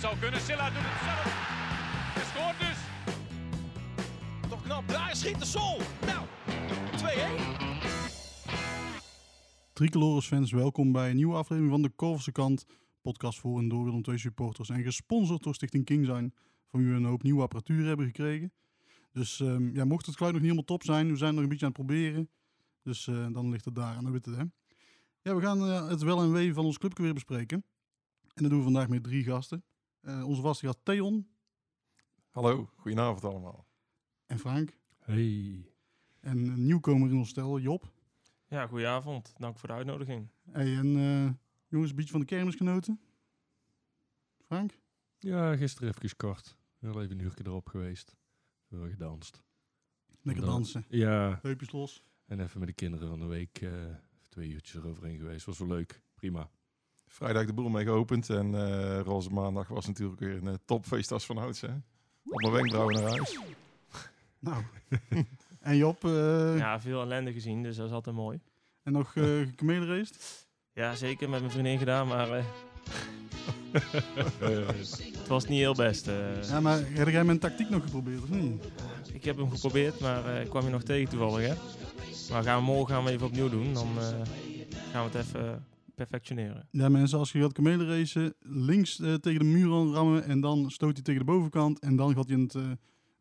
Borgt zou kunnen. Silla doet het zelf. Hij scoort dus. Toch knap. Daar schiet de sol. Nou, 2-1. Tricolores fans, welkom bij een nieuwe aflevering van de Korverse Kant. Podcast voor en door Willem II supporters en gesponsord door Stichting King zijn. Van wie we een hoop nieuwe apparatuur hebben gekregen. Dus ehm, ja, mocht het geluid nog niet helemaal top zijn, we zijn nog een beetje aan het proberen. Dus eh, dan ligt het daar aan de witte. Hè? Ja, we gaan eh, het wel en wee van ons clubje weer bespreken. En dat doen we vandaag met drie gasten. Eh, onze gast Theon Hallo, goedenavond allemaal. en Frank. Hey. En een nieuwkomer in ons stel, Job. Ja, goedenavond. Dank voor de uitnodiging. Hey, en eh, jongens, een beetje van de kermis genoten? Frank? Ja, gisteren even kort. Wel even een uurtje erop geweest. Veel gedanst. Lekker Dan- dansen. Ja, Heupjes los. en even met de kinderen van de week eh, twee uurtjes eroverheen geweest. Was wel leuk. Prima. Vrijdag de boel mee geopend en eh roze maandag was natuurlijk weer een eh, topfeest als van ouds. Hè? Op mijn wenkbrauwen naar huis. Nou. en Job, eh, Ja, veel ellende gezien, dus dat is altijd mooi. en nog uh, gemelenraced? Ja, zeker met mijn vriendin gedaan, maar eh, het was niet heel best. eh. Ja, maar heb jij mijn tactiek nog geprobeerd of niet? Ik heb hem geprobeerd, maar eh, ik kwam je nog tegen toevallig, hè. Maar gaan we morgen gaan we even opnieuw doen, dan eh, gaan we het even perfectioneren. Ja mensen, als je gaat kamelenracen, links eh, tegen de muur aan rammen en dan stoot hij tegen de bovenkant en dan gaat hij in het eh,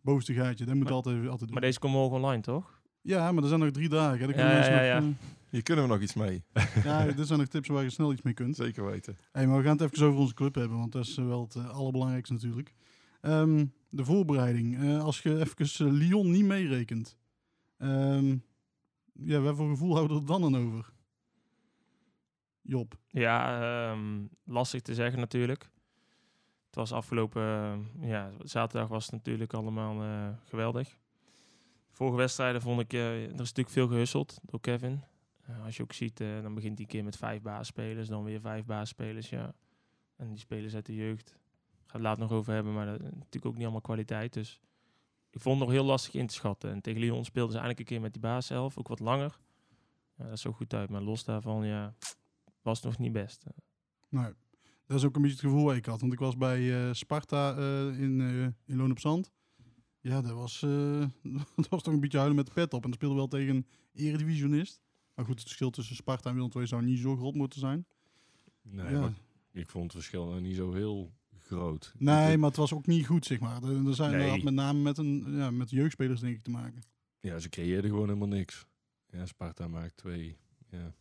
bovenste gaatje. Dat moet je Maar- altijd, altijd doen. Maar deze komt morgen online, toch? Ja, maar er zijn nog drie dagen. hè. Ja, mensen ja, nog, Hier kunnen we nog iets mee. eh, ja, dit zijn nog tips waar je snel iets mee kunt. Zeker weten. Hey, maar we gaan het even over onze club hebben, want dat is eh, wel het eh, allerbelangrijkste natuurlijk. Ehm, de voorbereiding. Eh, als je even eh, Lyon niet meerekent. Ehm, ja, wat voor gevoel houden we er dan aan over? Job. Ja, ehm, lastig te zeggen natuurlijk. Het was afgelopen, eh, ja, zaterdag was het natuurlijk allemaal eh, geweldig. Vorige wedstrijden vond ik, eh, er is natuurlijk veel gehusseld door Kevin. Eh, als je ook ziet, dan begint een keer met vijf baasspelers, dan weer vijf baasspelers, ja. En die spelers uit de jeugd, ga het later nog over hebben, maar dat natuurlijk ook niet allemaal kwaliteit. Dus ik vond het nog heel lastig in te schatten. En tegen Lyon speelden ze eigenlijk een keer met die baaself, ook wat langer. Dat is zo goed uit, maar los daarvan, ja, was nog niet best. Nou, dat is ook een beetje het gevoel wat ik had. Want ik was bij eh, Sparta eh, in, eh in Loon op Zand. Ja, dat was, eh, dat was toch een beetje huilen met de pet op. En dat speelde wel tegen een eredivisionist. Maar goed, het verschil tussen Sparta en Willem II zou niet zo groot moeten zijn. Nee, ja. maar ik vond het verschil nou niet zo heel groot. Nee, Ik- maar het was ook niet goed, zeg maar. Er, er zijn Nee. er had met name met, een, ja, met jeugdspelers denk ik te maken. Ja, ze creëerden gewoon helemaal niks. Ja, Sparta maakt twee, ja,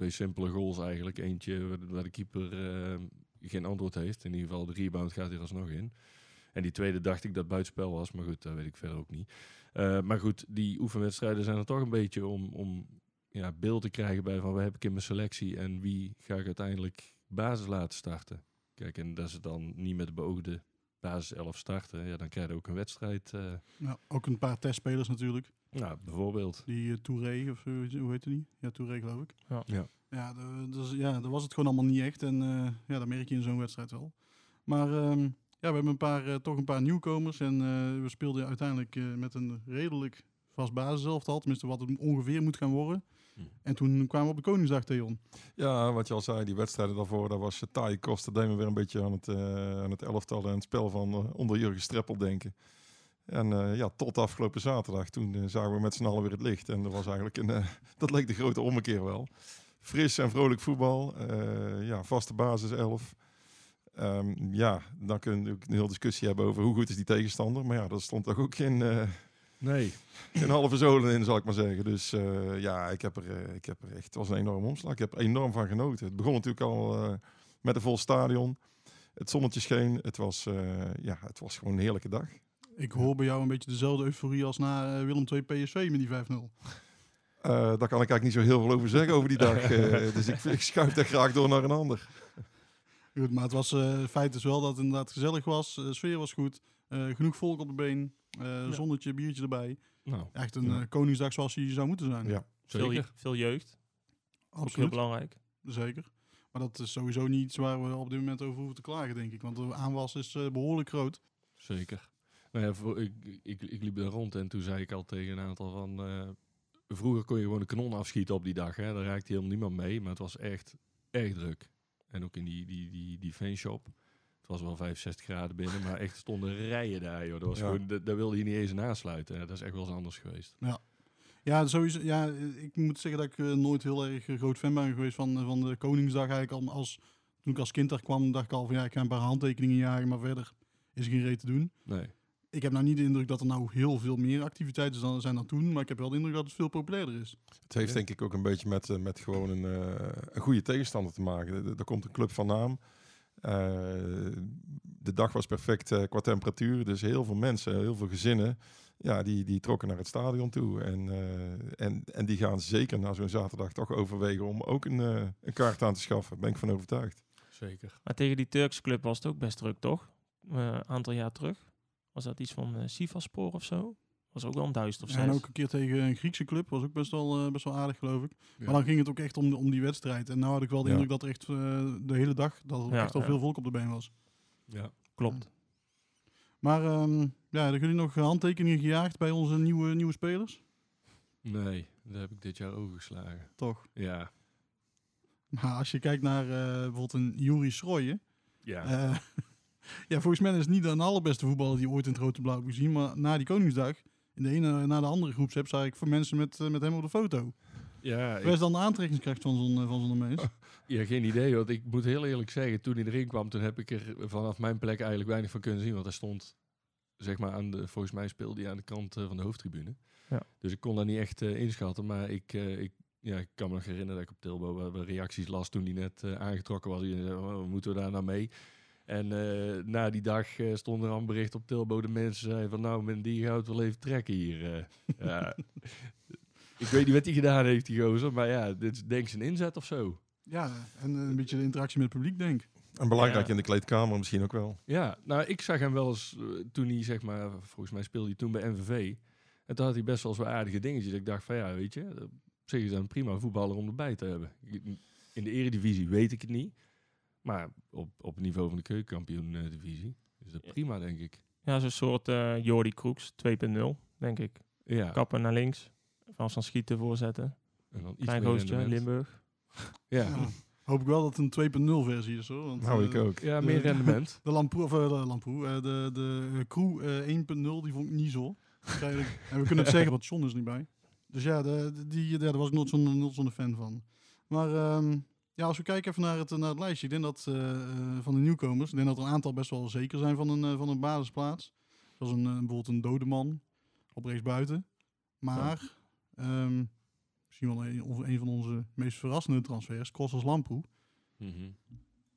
twee simpele goals eigenlijk. Eentje waar de- keeper eh, geen antwoord heeft. In ieder geval de rebound gaat er alsnog in. En die tweede dacht ik dat buitenspel was, maar goed, dat weet ik verder ook niet. Eh, maar goed, die oefenwedstrijden zijn er toch een beetje om, om ja, beeld te krijgen bij van wat heb ik in mijn selectie en wie ga ik uiteindelijk basis laten starten. Kijk, en dat ze dan niet met de beoogde basis 11 starten, ja, dan krijg je ook een wedstrijd. eh, Ja, ook een paar testspelers natuurlijk. nou, bijvoorbeeld. Die Touré, of eh, hoe heet die? Ja, Touré geloof ik. Ja. Ja. Ja, dus, ja, dat was het gewoon allemaal niet echt. En eh, ja, dat merk je in zo'n wedstrijd wel. Maar ehm, ja, we hebben een paar, eh, toch een paar nieuwkomers. En eh, we speelden uiteindelijk eh, met een redelijk vast basiselftal. Tenminste, wat het ongeveer moet gaan worden. Hm. En toen kwamen we op de Koningsdag, Theon. Ja, wat je al zei, die wedstrijden daarvoor, dat was taai kost. Dat deed me weer een beetje aan het, eh, aan het elftal en het spel van eh, onder Jurgen Streppel denken. En eh, ja, tot afgelopen zaterdag, toen zagen we met z'n allen weer het licht. En dat was eigenlijk een, dat leek de grote ommekeer wel. Fris en vrolijk voetbal, ja, vaste basis 11. Ehm, ja, dan kunnen we ook een hele discussie hebben over hoe goed is die tegenstander. Maar ja, dat stond toch ook eh, Nee. geen halve zolen in, zal ik maar zeggen. Dus eh, ja, ik heb, er, eh, ik heb er echt, het was een enorm omslag. Ik heb er enorm van genoten. Het begon natuurlijk al eh, met een vol stadion. Het zonnetje scheen. Het was, ja, het was gewoon een heerlijke dag. Ik hoor bij jou een beetje dezelfde euforie als na Willem II PSV met die 5-0. Eh, daar kan ik eigenlijk niet zo heel veel over zeggen over die dag. dus ik, ik schuif daar graag door naar een ander. Goed, maar het was, eh feit is wel dat het inderdaad gezellig was. De sfeer was goed. genoeg volk op de been. Eh, Zonnetje, biertje erbij. Nou, Echt een Ja. eh, Koningsdag zoals die zou moeten zijn. Ja. Veel, zeker. veel jeugd, ook heel Absoluut. belangrijk. Zeker. Maar dat is sowieso niet iets waar we op dit moment over hoeven te klagen, denk ik. Want de aanwas is eh, behoorlijk groot. Zeker. Nou ja, voor, ik, ik, ik liep daar rond en toen zei ik al tegen een aantal van... eh, vroeger kon je gewoon een kanon afschieten op die dag. Hè. Daar raakte helemaal niemand mee. Maar het was echt erg druk. En ook in die, die, die, die fanshop. Was wel 65 graden binnen, maar echt stonden rijen daar, joh. Dat was Ja. gewoon, da- daar wilde je niet eens in aansluiten. Ja, dat is echt wel eens anders geweest. Ja, sowieso. Ja, ik moet zeggen dat ik eh, nooit heel erg eh, groot fan ben geweest van, van de Koningsdag. Eigenlijk al als, toen ik als kind daar kwam, dacht ik al van ja, ik ga een paar handtekeningen jagen, maar verder is er geen reet te doen. Nee. Ik heb nou niet de indruk dat er nou heel veel meer activiteiten dan- zijn dan toen, maar ik heb wel de indruk dat het veel populairder is. Het heeft denk ik ook een beetje met, eh, met gewoon een, eh, een goede tegenstander te maken. Er- Er komt een club van naam. Eh, de dag was perfect eh, qua temperatuur. Dus heel veel mensen, heel veel gezinnen, ja, die, die trokken naar het stadion toe. En, eh, en, en die gaan zeker na zo'n zaterdag toch overwegen om ook een, eh, een kaart aan te schaffen. Daar ben ik van overtuigd. Zeker. Maar tegen die Turkse club was het ook best druk, toch? Eh, Een aantal jaar terug. Was dat iets van eh Sivasspor of zo? Was ook wel een duizend of Ja, zes. en ook een keer tegen een Griekse club, was ook best wel, eh, best wel aardig geloof ik. Ja. Maar dan ging het ook echt om, om die wedstrijd. En nou had ik wel de Ja. indruk dat er echt eh, de hele dag, dat er Ja, echt al ja. veel volk op de been was. Ja. Klopt. Maar ehm, ja, hebben jullie nog handtekeningen gejaagd bij onze nieuwe, nieuwe spelers? Nee, dat heb ik dit jaar overgeslagen. Toch. Ja. Maar als je kijkt naar eh, bijvoorbeeld een Juri Schroeien. Ja. eh, ja, volgens mij is het niet de allerbeste voetballer die ooit in het Rode Blauw heb gezien. Maar na die Koningsdag, in de ene na de andere groepsapp, zag ik voor mensen met, eh, met hem op de foto. ja, Waar is dan de aantrekkingskracht van zo'n eh, van zo'n mens? Ja, geen idee. Want ik moet heel eerlijk zeggen, toen hij erin kwam, toen heb ik er vanaf mijn plek eigenlijk weinig van kunnen zien. Want hij stond, zeg maar, aan de, volgens mij speelde hij aan de kant eh, van de hoofdtribune. Ja. Dus ik kon dat niet echt inschatten. Maar ik, ik, ja, ik kan me nog herinneren dat ik op Tilbo reacties las toen hij net aangetrokken was. Iedereen zei, oh, moeten we daar nou mee? En eh, na die dag eh, stond er al een bericht op Tilbo. De mensen zeiden van, nou, men die gaat wel even trekken hier. eh. ja. Ik weet niet wat hij gedaan heeft, die gozer. Maar ja, dit is denk ik zijn inzet of zo. Ja, en een beetje de interactie met het publiek, denk ik. En belangrijk Ja. in de kleedkamer misschien ook wel. Ja, nou, ik zag hem wel eens toen hij, zeg maar, volgens mij speelde hij toen bij MVV. En toen had hij best wel eens wat aardige dingetjes. Ik dacht van ja, weet je, op zich is dat een prima voetballer om erbij te hebben. In de eredivisie weet ik het niet. Maar op, op het niveau van de keukenkampioen-divisie is dat Ja. prima, denk ik. Ja, zo'n soort eh Jordi Kroeks 2.0, denk ik. Ja, Kappen naar links. Van van schieten voorzetten. en dan iets Klein rendement. Limburg. Ja. Ja. Hoop ik wel dat het een 2.0 versie is hoor. Want, Nou, eh, ik ook. ja, De- meer rendement. De Lamproe, of eh, de Lamproe, eh, de, de eh, crew eh, 1.0, die vond ik niet zo. En we kunnen het zeggen, want John is niet bij. Dus ja, de, die, ja, daar was ik nooit zo'n zo'n fan van. Maar ehm, ja, als we kijken even naar het, naar het lijstje, ik denk dat eh, eh, van de nieuwkomers, ik denk dat er een aantal best wel zeker zijn van een, eh, van een basisplaats. Zoals een, bijvoorbeeld een dode man op rechts buiten. Maar ehm, misschien wel een, of een van onze meest verrassende transfers, Kostas Lamproe. Mhm.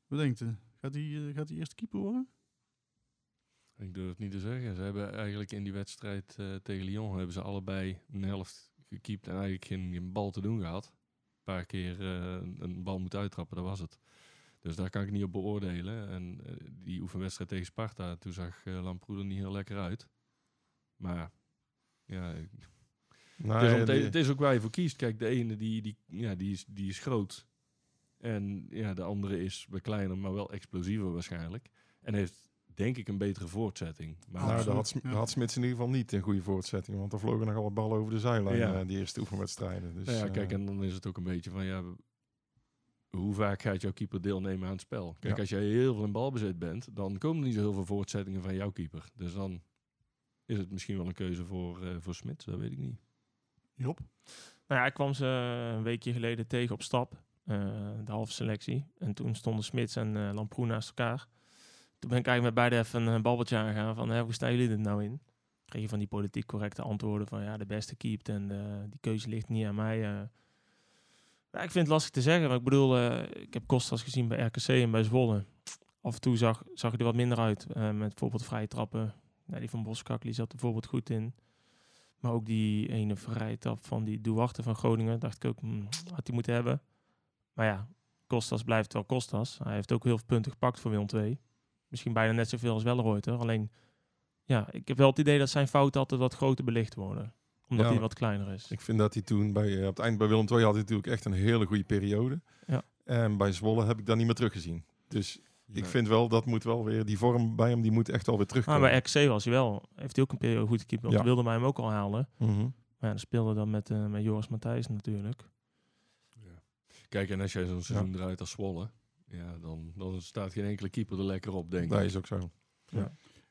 Wat denkt u? Gaat hij gaat hij eerste keeper worden? Ik durf het niet te zeggen. Ze hebben eigenlijk in die wedstrijd tegen Lyon hebben ze allebei een helft gekiept en eigenlijk geen, geen bal te doen gehad. Paar keer eh, een, bal moeten uittrappen, dat was het. Dus daar kan ik niet op beoordelen. En eh, die oefenwedstrijd tegen Sparta, toen zag uh, Lamproe er niet heel lekker uit. Maar ja, Nou, het, is, ja, om te- die- het is ook waar je voor kiest. Kijk, de ene die, die, ja, die, is, die is groot. En ja, de andere is wat kleiner, maar wel explosiever waarschijnlijk. En heeft denk ik een betere voortzetting. Maar nou, daar had, ja. Smits in ieder geval niet een goede voortzetting. Want er vlogen nogal wat ballen over de zijlijn, Ja. eh, die eerste oefenwedstrijden. Dus, Nou ja, kijk, eh, en dan is het ook een beetje van ja, hoe vaak gaat jouw keeper deelnemen aan het spel? Kijk, Ja. als jij heel veel in balbezit bent, dan komen er niet zo heel veel voortzettingen van jouw keeper. Dus dan is het misschien wel een keuze voor, eh voor Smit, dat weet ik niet. Job? Nou ja, ik kwam ze een weekje geleden tegen op stap. eh, de halve selectie. En toen stonden Smits en eh Lamproe naast elkaar. Toen ben ik eigenlijk met beide even een babbeltje aangegaan van hè, hoe staan jullie er nou in? Kreeg je van die politiek correcte antwoorden van ja, de beste keept en eh, die keuze ligt niet aan mij. eh. Ja, ik vind het lastig te zeggen. Maar ik bedoel, eh, ik heb Kostas gezien bij RKC en bij Zwolle. Af en toe zag, zag hij er wat minder uit. eh, met bijvoorbeeld vrije trappen. Die van Boskak die zat bijvoorbeeld goed in. Maar ook die ene vrije trap van die Duarte van Groningen. Dacht ik ook, hmm, had hij moeten hebben. Maar ja, Kostas blijft wel Kostas. Hij heeft ook heel veel punten gepakt voor Willem II. Misschien bijna net zoveel als Welleroyter. Alleen, ja, ik heb wel het idee dat zijn fouten altijd wat groter belicht worden. Omdat Ja. hij wat kleiner is. Ik vind dat hij toen bij, eh, op het eind bij Willem II had hij natuurlijk echt een hele goede periode. Ja. En bij Zwolle heb ik dat niet meer teruggezien. Dus ik vind wel, dat moet wel weer, die vorm bij hem, die moet echt wel weer Maar terugkomen. bij RKC was hij wel. Heeft hij ook een periode goed gekiept. Want Ja. wilde mij hem ook al halen. Mhm. Maar ja, dan speelde dan met, eh, met Joris Matthijs natuurlijk. Kijk, en als jij zo'n seizoen draait als Zwolle, Ja, dan, dan staat geen enkele keeper er lekker op, denk Dat ik. is ook zo.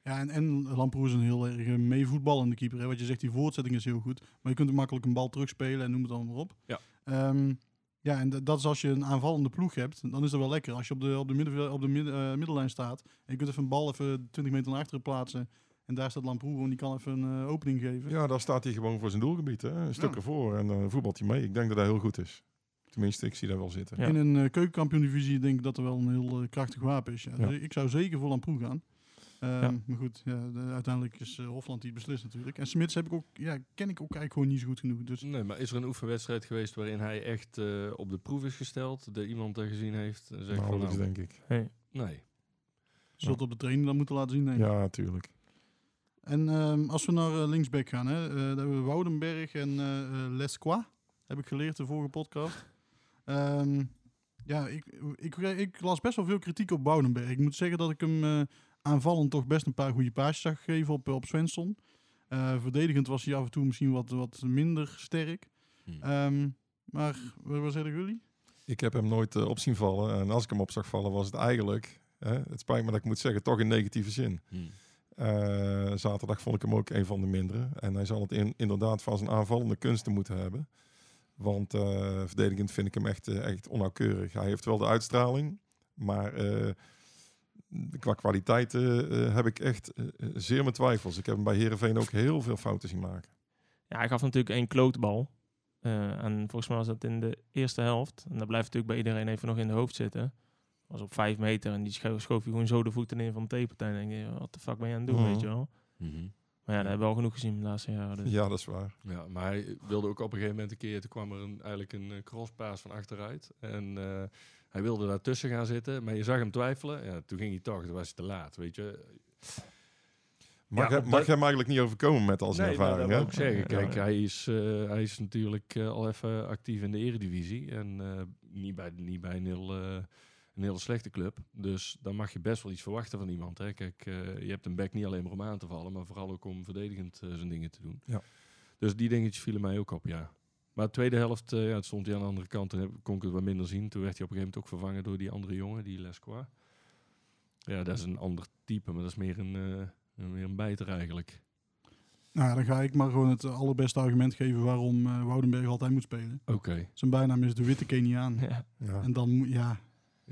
Ja, en, en Lamproe is een heel erg eh, meevoetballende keeper. Hè. Wat je zegt, die voortzetting is heel goed. Maar je kunt ook makkelijk een bal terugspelen en noem het dan maar op. Ja. Ehm, ja, en dat is als je een aanvallende ploeg hebt, dan is dat wel lekker. Als je op de, op de, midden, op de midden, eh, middellijn staat en je kunt even een bal even 20 meter naar achteren plaatsen. En daar staat Lamproe en die kan even een eh, opening geven. Ja, daar staat hij gewoon voor zijn doelgebied. Hè? Een stuk Ja. ervoor en dan voetbalt hij mee. Ik denk dat dat heel goed is. Tenminste, ik zie dat wel zitten. Ja. In een uh, keukenkampioen-divisie denk ik dat er wel een heel eh, krachtig wapen is. Ja. Ja. Dus ik zou zeker voor Lamproe gaan. Ehm, Ja. Maar goed, ja, de- uiteindelijk is eh, Hofland die het beslist natuurlijk. En Smits heb ik ook, ja, ken ik ook eigenlijk gewoon niet zo goed genoeg. Dus Nee, maar is er een oefenwedstrijd geweest waarin hij echt eh, op de proef is gesteld? Dat iemand er gezien heeft en zegt van Nauwelijks, nou, denk ik. Hey. nee. zult op de training dan moeten laten zien. Denk ik. Ja, natuurlijk. En ehm, als we naar linksback gaan, hè, eh, daar hebben we Woudenberg en eh eh, Lesqua. Heb ik geleerd de vorige podcast. Ehm, ja, ik, ik, ik las best wel veel kritiek op Woudenberg. Ik moet zeggen dat ik hem eh, aanvallend toch best een paar goede paasjes zag geven op, op Svensson. Eh, verdedigend was hij af en toe misschien wat, wat minder sterk. Hm. Ehm, maar wat, zeggen jullie? Ik heb hem nooit eh, op zien vallen. En als ik hem op zag vallen, was het eigenlijk... Hè, het spijt me dat ik moet zeggen, toch in negatieve zin. Hm. Eh, zaterdag vond ik hem ook een van de mindere. En hij zal het in, inderdaad van zijn aanvallende kunsten moeten hebben. Want eh, verdedigend vind ik hem echt, eh, echt onnauwkeurig. Hij heeft wel de uitstraling, maar eh, qua kwaliteit heb ik echt zeer mijn twijfels. Ik heb hem bij Herenveen ook heel veel fouten zien maken. Ja, hij gaf natuurlijk één klootbal. Eh, en volgens mij was dat in de eerste helft. En dat blijft natuurlijk bij iedereen even nog in de hoofd zitten. Was op vijf meter en die scho- schoof je gewoon zo de voeten in van de tegenpartij. En denk je, wat de fuck ben je aan het doen, Mhm. weet je wel. Mhm. Maar ja, dat hebben we al genoeg gezien de laatste jaren. Dus. Ja, dat is waar. Ja, maar hij wilde ook op een gegeven moment een keer, toen kwam er een, eigenlijk een eh, crosspaas van achteruit. En eh, hij wilde daartussen gaan zitten, maar je zag hem twijfelen. Ja, toen ging hij toch, toen was hij te laat, weet je. Mag, Ja, hem, op mag dat- hem eigenlijk niet overkomen met al zijn Nee, ervaring. dat hè? wil ik zeggen. Ja. Kijk, hij is, eh, hij is natuurlijk eh, al even actief in de eredivisie. En eh, niet, bij, niet bij eh, een hele slechte club. Dus dan mag je best wel iets verwachten van iemand. Hè. Kijk, eh, je hebt een back niet alleen maar om aan te vallen, maar vooral ook om verdedigend eh, zijn dingen te doen. Ja. Dus die dingetjes vielen mij ook op, ja. Maar de tweede helft, eh, ja, het stond hij aan de andere kant. Heb- kon ik het wat minder zien. Toen werd hij op een gegeven moment ook vervangen door die andere jongen, die Lesqua. Ja, dat is een ander type, maar dat is meer een, eh, een- meer een bijter eigenlijk. Nou, ja, dan ga ik maar gewoon het allerbeste argument geven waarom eh, Woudenberg altijd moet spelen. Oké. Zijn bijnaam is de witte Keniaan. Ja. Ja. En dan, moet- ja,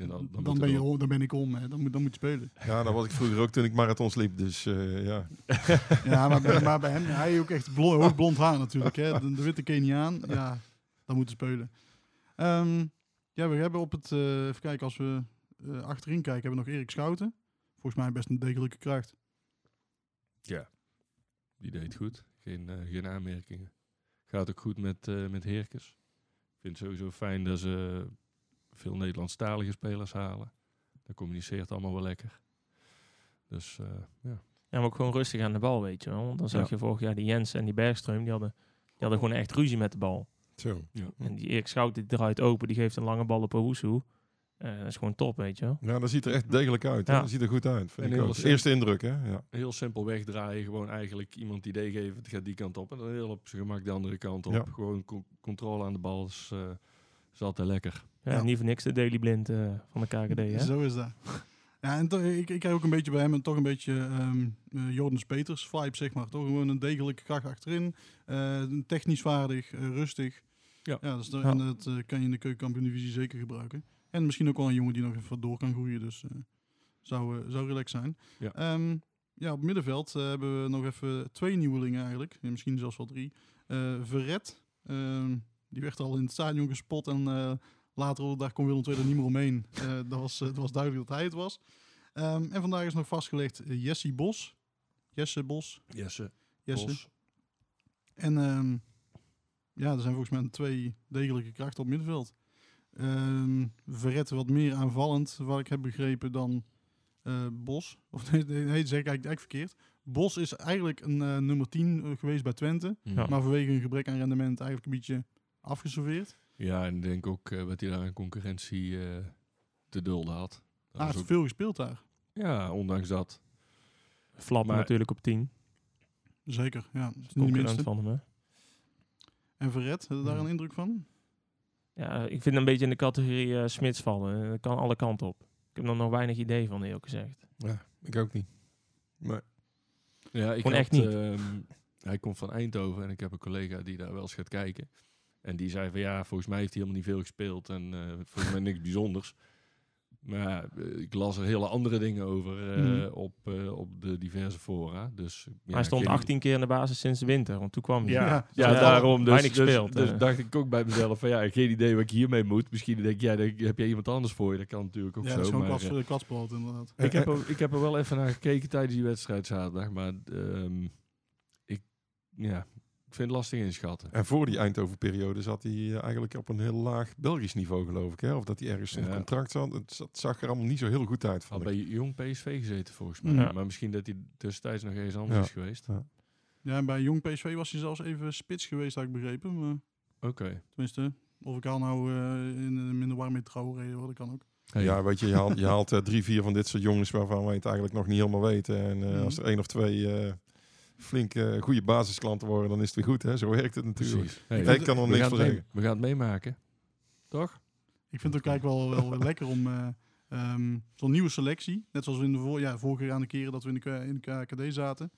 Ja, dan, moet ben, je, om- dan ben ik om. Hè. Dan, moet, dan moet je spelen. ja, dat was ik vroeger ook toen ik marathons liep. Dus eh, ja. Ja, maar bij, maar bij hem, hij ook echt blond, hoog blond haar natuurlijk. Hè. De, de witte Keniaan, ja, dan moet hij spelen. Ehm, ja, we hebben op het, eh, even kijken, als we eh, achterin kijken, hebben we nog Erik Schouten. Volgens mij best een degelijke kracht. Die deed goed. Geen, eh, geen aanmerkingen. Gaat ook goed met, eh met Heerkes. Ik vind het sowieso fijn dat ze veel Nederlandstalige spelers halen. Dat communiceert allemaal wel lekker. Dus eh, ja. Ja, maar ook gewoon rustig aan de bal, weet je wel. Want dan zag Ja. je vorig jaar die Jens en die Bergström, die hadden, die hadden gewoon echt ruzie met de bal. Zo. En die Erik Schout, die draait open, die geeft een lange bal op Owusu. Eh dat is gewoon top, weet je wel. Ja, dat ziet er echt degelijk uit. hè. Ja. Dat ziet er goed uit. Vind En ik ook. simpel. Eerste indruk, hè? Ja. Heel simpel wegdraaien. Gewoon eigenlijk iemand idee geven. Het gaat die kant op. En dan heel op zijn gemak de andere kant op. Ja. Gewoon co- controle aan de bal is, eh, is altijd lekker. Ja, Ja. Niet voor niks de Daily Blind eh, van de KKD, hè? Zo is dat. Ja, en toch, ik, ik heb ook een beetje bij hem en toch een beetje Jordans Peters vibe, zeg maar. Toch gewoon een degelijke kracht achterin. eh, technisch vaardig, rustig. Ja. ja dus Ja. en dat eh, kan je in de keukenkampioen-divisie zeker gebruiken. En misschien ook wel een jongen die nog even door kan groeien. Dus eh, zou, zou relaxed zijn. Ja. Ehm, ja, op middenveld hebben we nog even twee nieuwelingen eigenlijk. Ja, misschien zelfs wel drie. Eh Verret, ehm, die werd al in het stadion gespot en eh, later op de dag kon Willem II er niet meer omheen. Eh, dat, was, eh, het was duidelijk dat hij het was. Ehm, en vandaag is nog vastgelegd eh, Jesse Bos. Jesse Bos. Jesse. Jesse. Bos. En ehm, ja, er zijn volgens mij twee degelijke krachten op middenveld. Ehm Verret wat meer aanvallend, wat ik heb begrepen, dan eh, Bos. Of nee, nee, zeg ik eigenlijk, eigenlijk verkeerd. Bos is eigenlijk een eh, nummer 10 eh, geweest bij Twente. Ja. Maar vanwege een gebrek aan rendement eigenlijk een beetje afgeserveerd. Ja, en ik denk ook eh, wat hij daar aan concurrentie eh, te dulden had. Dat Ah, heeft ook- veel gespeeld daar. Ja, ondanks dat. Flap Maar- natuurlijk op 10. Zeker, ja. Dat is niet de Concurrent minste. van hem, hè? En Verret, heb je daar een indruk van? ja, ik vind een beetje in de categorie eh, Smits vallen. Dat kan alle kanten op. Ik heb er nog weinig idee van, eerlijk gezegd. Ja, ik ook niet. Maar Ja, ik Gewoon had, echt niet. ehm, hij komt van Eindhoven en ik heb een collega die daar wel eens gaat kijken. En die zei van ja, volgens mij heeft hij helemaal niet veel gespeeld en eh, volgens mij niks bijzonders. Maar ja, eh, ik las er hele andere dingen over eh, Mhm. op, eh, op de diverse fora. Dus, ja, hij stond geen- 18 keer in de basis sinds de winter, want toen kwam hij. Ja, Ja, ja, ja, daarom. Dus, dus, gespeeld, dus dacht ik ook bij mezelf van ja, geen idee wat ik hiermee moet. Misschien denk ik, ja, dan heb jij iemand anders voor je. Dat kan natuurlijk ook Ja, zo. dat is gewoon maar, kwats, inderdaad. ik, heb er, ik heb er wel even naar gekeken tijdens die wedstrijd zaterdag. Maar ehm, ik, ja, ik vind het lastig inschatten. En voor die Eindhoven-periode zat hij eh, eigenlijk op een heel laag Belgisch niveau, geloof ik. Hè? Of dat hij ergens Ja. contract zat. Het zat- zag er allemaal niet zo heel goed uit. Had bij jong PSV gezeten volgens mij. Ja. Maar misschien dat hij tussentijds nog eens anders Ja. is geweest. Ja, en bij Jong PSV was hij zelfs even spits geweest, had ik begrepen. Maar, Oké. tenminste, of ik haal nou eh, in een minder warme trouwreden, hoor, dat kan ook. Hey. Ja, weet je, je haalt, je haalt eh, drie, vier van dit soort jongens waarvan wij het eigenlijk nog niet helemaal weten. En eh, Mhm. als er één of twee eh, flink eh, goede basisklanten worden, dan is het weer goed. Hè? Zo werkt het natuurlijk. Hey, Ik kan er niks voor zeggen. we gaan het meemaken. Toch? Ik vind het ook eigenlijk wel, wel lekker om eh, ehm, zo'n nieuwe selectie, net zoals we in de voor, ja, vorige aan de keren dat we in de, in de KKD zaten,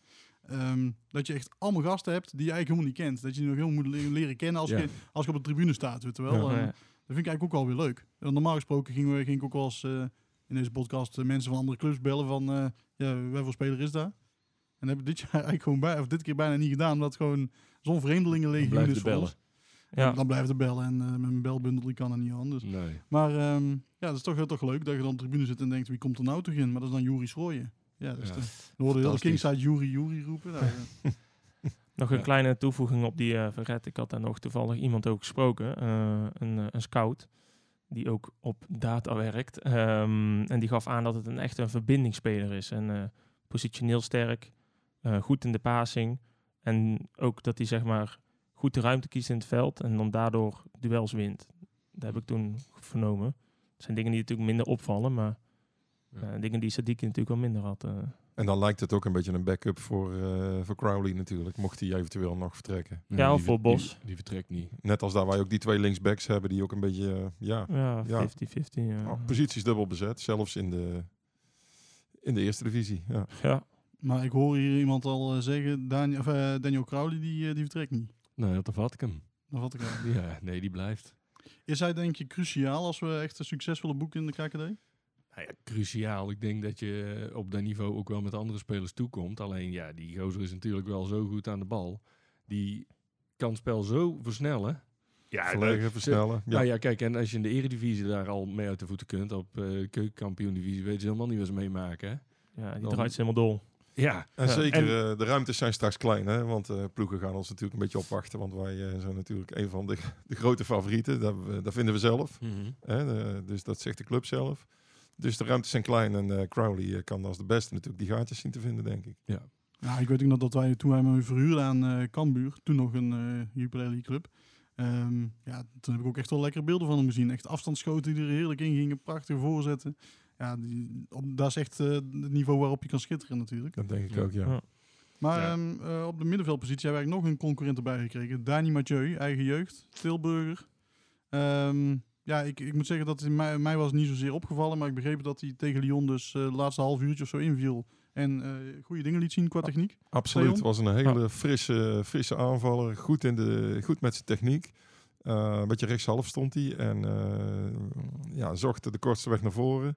ehm, dat je echt allemaal gasten hebt die je eigenlijk helemaal niet kent. Dat je die nog helemaal moet le- leren kennen als, Ja. je, als je op de tribune staat, weet je wel. Ja. En Ja. Dat vind ik eigenlijk ook wel weer leuk. En normaal gesproken gingen we, ging ik ook wel eens eh, in deze podcast eh, mensen van andere clubs bellen van, eh ja, voor speler is daar? En dat heb ik dit jaar eigenlijk gewoon bij, of dit keer bijna niet gedaan, omdat gewoon zo'n vreemdelingenlegioen is voor bellen. ons. Ja. Dan blijft de bellen en eh, met mijn belbundel die kan er niet aan. Dus. Nee. Maar ehm, ja, dat is toch, toch leuk dat je dan op de tribune zit en denkt, wie komt er nou toch in? Maar dat is dan Juri Schrooien. Ja, dus Ja. de, we hoorden heel de. Kingside Juri Juri roepen. Nou, Nog een Ja. kleine toevoeging op die eh Verret. Ik had daar nog toevallig iemand ook gesproken, eh, een, een scout, die ook op data werkt. Ehm, en die gaf aan dat het een echt een verbindingsspeler is. En eh, positioneel sterk, eh, goed in de passing. En ook dat hij zeg maar goed de ruimte kiest in het veld en dan daardoor duels wint. Dat heb ik toen vernomen. Het zijn dingen die natuurlijk minder opvallen, maar Ja. eh, dingen die Sadiki natuurlijk wel minder had. eh. En dan lijkt het ook een beetje een backup voor, eh, voor Crowley natuurlijk. Mocht hij eventueel nog vertrekken. Ja, die of voor die- Bos. Die, vertrekt niet. Net als daar wij ook die twee linksbacks hebben die ook een beetje ja, ja, Ja. 50-50. ja. oh, posities dubbel bezet. Zelfs in de, in de eerste divisie. Ja. ja. Maar ik hoor hier iemand al eh, zeggen, Daniel, of, eh, Daniel Crowley, die, eh, die vertrekt niet. Nee, dat vat ik hem. Dat vat ik uit. Ja, nee, die blijft. Is hij denk je cruciaal als we echt een succes willen boeken in de KKD? Nou ja, cruciaal. Ik denk dat je op dat niveau ook wel met andere spelers toekomt. Alleen ja, die gozer is natuurlijk wel zo goed aan de bal. Die kan het spel zo versnellen. Ja, Verleggen, versnellen. Ja. Ja. Nou ja, kijk, en als je in de eredivisie daar al mee uit de voeten kunt, op eh keukenkampioen divisie, weet je helemaal niet wat ze meemaken. Hè? Ja, die draait ze helemaal dol. Ja, En Ja, zeker, en- eh, de ruimtes zijn straks klein, hè? want eh, ploegen gaan ons natuurlijk een beetje opwachten. Want wij eh, zijn natuurlijk een van de, de grote favorieten. Dat, we- dat vinden we zelf. Hè? De- dus dat zegt de club zelf. Dus de ruimtes zijn klein en eh, Crowley kan als de beste natuurlijk die gaatjes zien te vinden, denk ik. Ja, ik weet ook nog dat wij toen wij hem verhuurden aan eh Cambuur, toen nog een eh Jupiler League club. ehm, ja, toen heb ik ook echt wel lekkere beelden van hem gezien. Echt afstandsschoten die er heerlijk in gingen, prachtige voorzetten. Ja, die, op, dat is echt eh, het niveau waarop je kan schitteren natuurlijk. Dat denk ik Ja. ook, ja. Ja. Maar Ja. ehm, eh, op de middenveldpositie hebben we eigenlijk nog een concurrent erbij gekregen. Dani Mathieu, eigen jeugd, Tilburger. Ehm, ja, ik, ik moet zeggen dat hij mij, mij was het niet zozeer opgevallen, maar ik begreep dat hij tegen Lyon dus eh, de laatste half uurtje of zo inviel. En eh goede dingen liet zien qua techniek. Absoluut. Leon? was een hele frisse, frisse aanvaller. Goed, in de, goed met zijn techniek. Eh, een beetje rechtshalf stond hij. En eh, ja, zocht de kortste weg naar voren.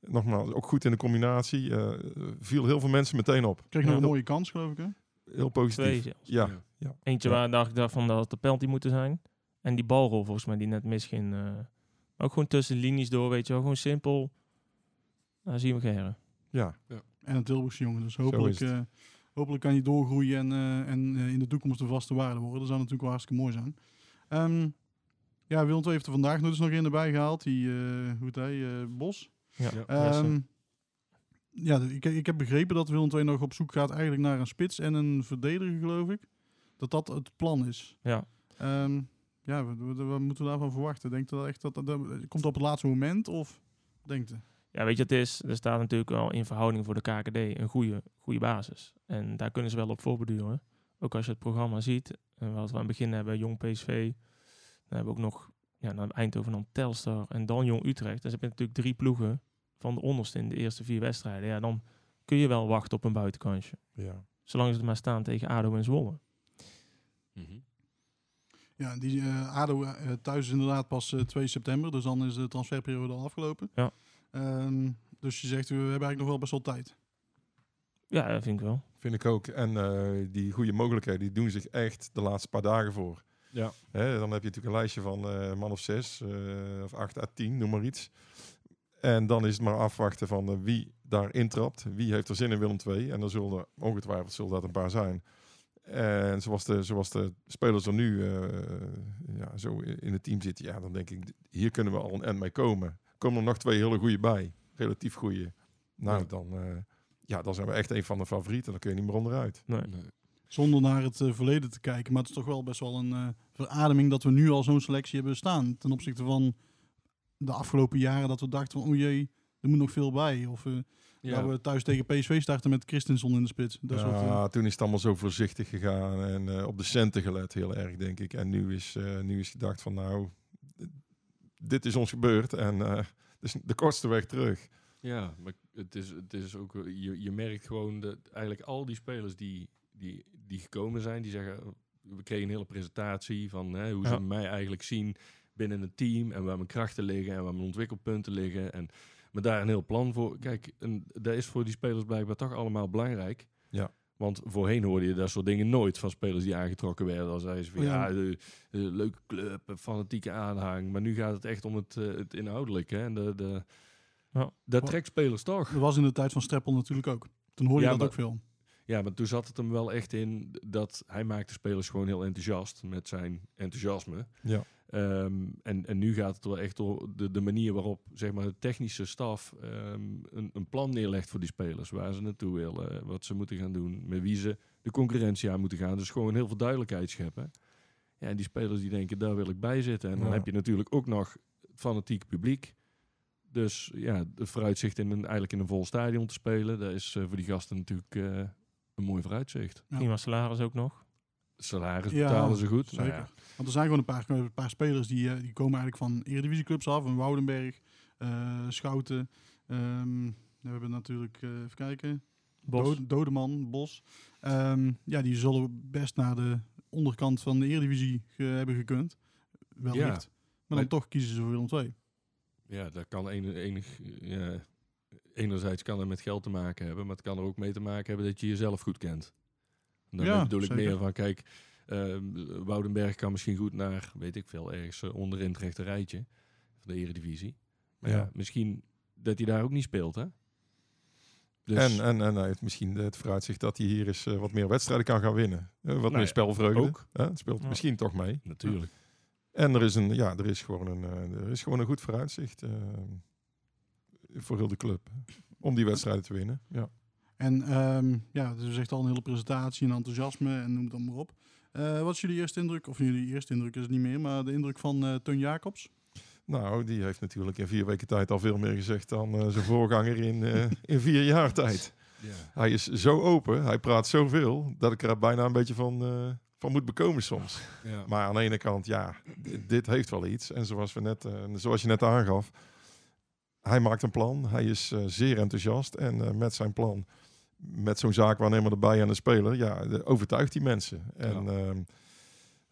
Nogmaals, ook goed in de combinatie. Eh, viel heel veel mensen meteen op. Kreeg nog Ja, een mooie kans, geloof ik. Hè? Heel positief. Twee zelfs. Ja, Ja. Eentje Ja. waar dacht ik daarvan dat het de penalty moeten zijn. En die balrol volgens mij die net misging. eh ook gewoon tussen de linies door, weet je wel. Gewoon simpel. Daar zien we Gerren. ja. En een Tilburgse jongen. Dus hopelijk, het. eh, hopelijk kan hij doorgroeien en, eh, en eh, in de toekomst een vaste waarde worden. Dat zou natuurlijk wel hartstikke mooi zijn. Ehm ja, Willem II heeft er vandaag nog eens nog in erbij gehaald. Die, eh hoe heet hij, eh, Bos. Ja. Ja. Ehm, ja, ik, ik heb begrepen dat Willem II nog op zoek gaat eigenlijk naar een spits en een verdediger, geloof ik. Dat dat het plan is. Ja. Ehm, ja, wat, moeten we daarvan verwachten? Denkt u dat echt dat, dat, dat- komt op het laatste moment of denkt? Ja, weet je, het is, er staat natuurlijk wel in verhouding voor de KKD een goede, goede basis. En daar kunnen ze wel op voorbeduren. Ook als je het programma ziet, en wat we aan het begin hebben, Jong PSV. Dan hebben we ook nog ja, naar Eindhoven, dan Telstar en dan Jong Utrecht. Dus heb je natuurlijk drie ploegen van de onderste in de eerste vier wedstrijden. Ja, dan kun je wel wachten op een buitenkansje. Ja. Zolang ze er maar staan tegen ADO en Zwolle. Mhm. Ja, die eh, ADO eh, thuis is inderdaad pas eh, 2 september. Dus dan is de transferperiode al afgelopen. Ja. Ehm, dus je zegt, we hebben eigenlijk nog wel best wel tijd. Ja, dat vind ik wel. Vind ik ook. En eh, die goede mogelijkheden die doen zich echt de laatste paar dagen voor. Ja. Hè, dan heb je natuurlijk een lijstje van eh man of zes, eh, of acht à tien, noem maar iets. En dan is het maar afwachten van eh, wie daar intrapt. Wie heeft er zin in Willem II? En dan zullen er ongetwijfeld zullen dat een paar zijn. En zoals de, zoals de spelers er nu eh, ja, zo in het team zitten, ja, dan denk ik, hier kunnen we al een end mee komen. Komen er nog twee hele goede bij, relatief goede. Nou, Ja. dan, eh, ja, dan zijn we echt een van de favorieten. Dan kun je niet meer onderuit. Nee. Nee. Zonder naar het eh, verleden te kijken. Maar het is toch wel best wel een eh, verademing dat we nu al zo'n selectie hebben staan. Ten opzichte van de afgelopen jaren dat we dachten van, oh jee, er moet nog veel bij. Of eh Ja. dat we thuis tegen PSV starten met Christensen in de spits. Dat soort, ja, toen is het allemaal zo voorzichtig gegaan en eh, op de centen gelet heel erg, denk ik. En nu is, eh, nu is gedacht van nou, dit is ons gebeurd en eh dus de kortste weg terug. Ja, maar het is, het is ook, je, je merkt gewoon dat eigenlijk al die spelers die, die, die gekomen zijn, die zeggen, we kregen een hele presentatie van hè, hoe Ja. ze mij eigenlijk zien binnen een team en waar mijn krachten liggen en waar mijn ontwikkelpunten liggen. En maar daar een heel plan voor. Kijk, en dat is voor die spelers blijkbaar toch allemaal belangrijk. Ja. Want voorheen hoorde je dat soort dingen nooit van spelers die aangetrokken werden. Dan zeiden ze van Oh ja, ja. de, de leuke club, fanatieke aanhang. Maar nu gaat het echt om het, eh, het inhoudelijke. Hè? En de, de, Ja. dat trekt spelers toch. Dat was in de tijd van Streppel natuurlijk ook. Toen hoorde je dat maar- ook veel. Ja, maar toen zat het hem wel echt in dat hij maakte spelers gewoon heel enthousiast met zijn enthousiasme. Ja. Ehm, en, en nu gaat het wel echt door de, de manier waarop zeg maar, de technische staf ehm, een, een plan neerlegt voor die spelers. Waar ze naartoe willen, wat ze moeten gaan doen, met wie ze de concurrentie aan moeten gaan. Dus gewoon heel veel duidelijkheid scheppen. Ja, en die spelers die denken, daar wil ik bij zitten. En dan Ja. heb je natuurlijk ook nog het fanatieke publiek. Dus ja, de vooruitzicht in een, eigenlijk in een vol stadion te spelen, dat is eh, voor die gasten natuurlijk eh, een mooi vooruitzicht. Ja. Prima salaris ook nog. Salaris Ja, betalen ze goed. Nou Zeker. ja, Want er zijn gewoon een paar, een paar spelers die, eh, die komen eigenlijk van eredivisieclubs af. Een Woudenberg, eh, Schouten. ehm, we hebben natuurlijk, eh, even kijken, Bos. Do- Dodeman, Bos. Ehm, ja, die zullen best naar de onderkant van de Eredivisie ge- hebben gekund. Wellicht. Ja. Maar dan Maar- toch kiezen ze voor Willem II. ja, dat kan enig, enig, ja, enerzijds kan het met geld te maken hebben, maar het kan er ook mee te maken hebben dat je jezelf goed kent. Dan Ja, bedoel ik zeker. meer van, kijk, ehm, Woudenberg kan misschien goed naar, weet ik veel, ergens eh, onderin het rechte rijtje van de Eredivisie. Maar ja. Ja. misschien dat hij daar ook niet speelt, hè? Dus, En, en, en hij heeft misschien het vooruitzicht dat hij hier eens eh, wat meer wedstrijden kan gaan winnen. Eh, wat Nou meer spelvreugde. ook. Hè? Het speelt Ja. misschien toch mee. natuurlijk. En er is, een, ja, er, is gewoon een, eh, er is gewoon een goed vooruitzicht eh, voor heel de club. Om die wedstrijden te winnen. Ja. En ehm, ja, dus zegt al een hele presentatie en enthousiasme en noem het dan maar op. Eh, wat is jullie eerste indruk? Of jullie eerste indruk is het niet meer, maar de indruk van eh Teun Jacobs? Nou, die heeft natuurlijk in vier weken tijd al veel meer gezegd dan eh, zijn voorganger in, eh, in vier jaar tijd. Ja. Hij is zo open, hij praat zoveel, dat ik er bijna een beetje van, eh, van moet bekomen soms. Ja. Maar aan de ene kant, ja, dit, dit heeft wel iets. En zoals, we net, eh, zoals je net aangaf, hij maakt een plan. Hij is eh, zeer enthousiast. En eh, met zijn plan, met zo'n zaakwaarnemer erbij en de speler, ja, overtuigt die mensen. En Ja.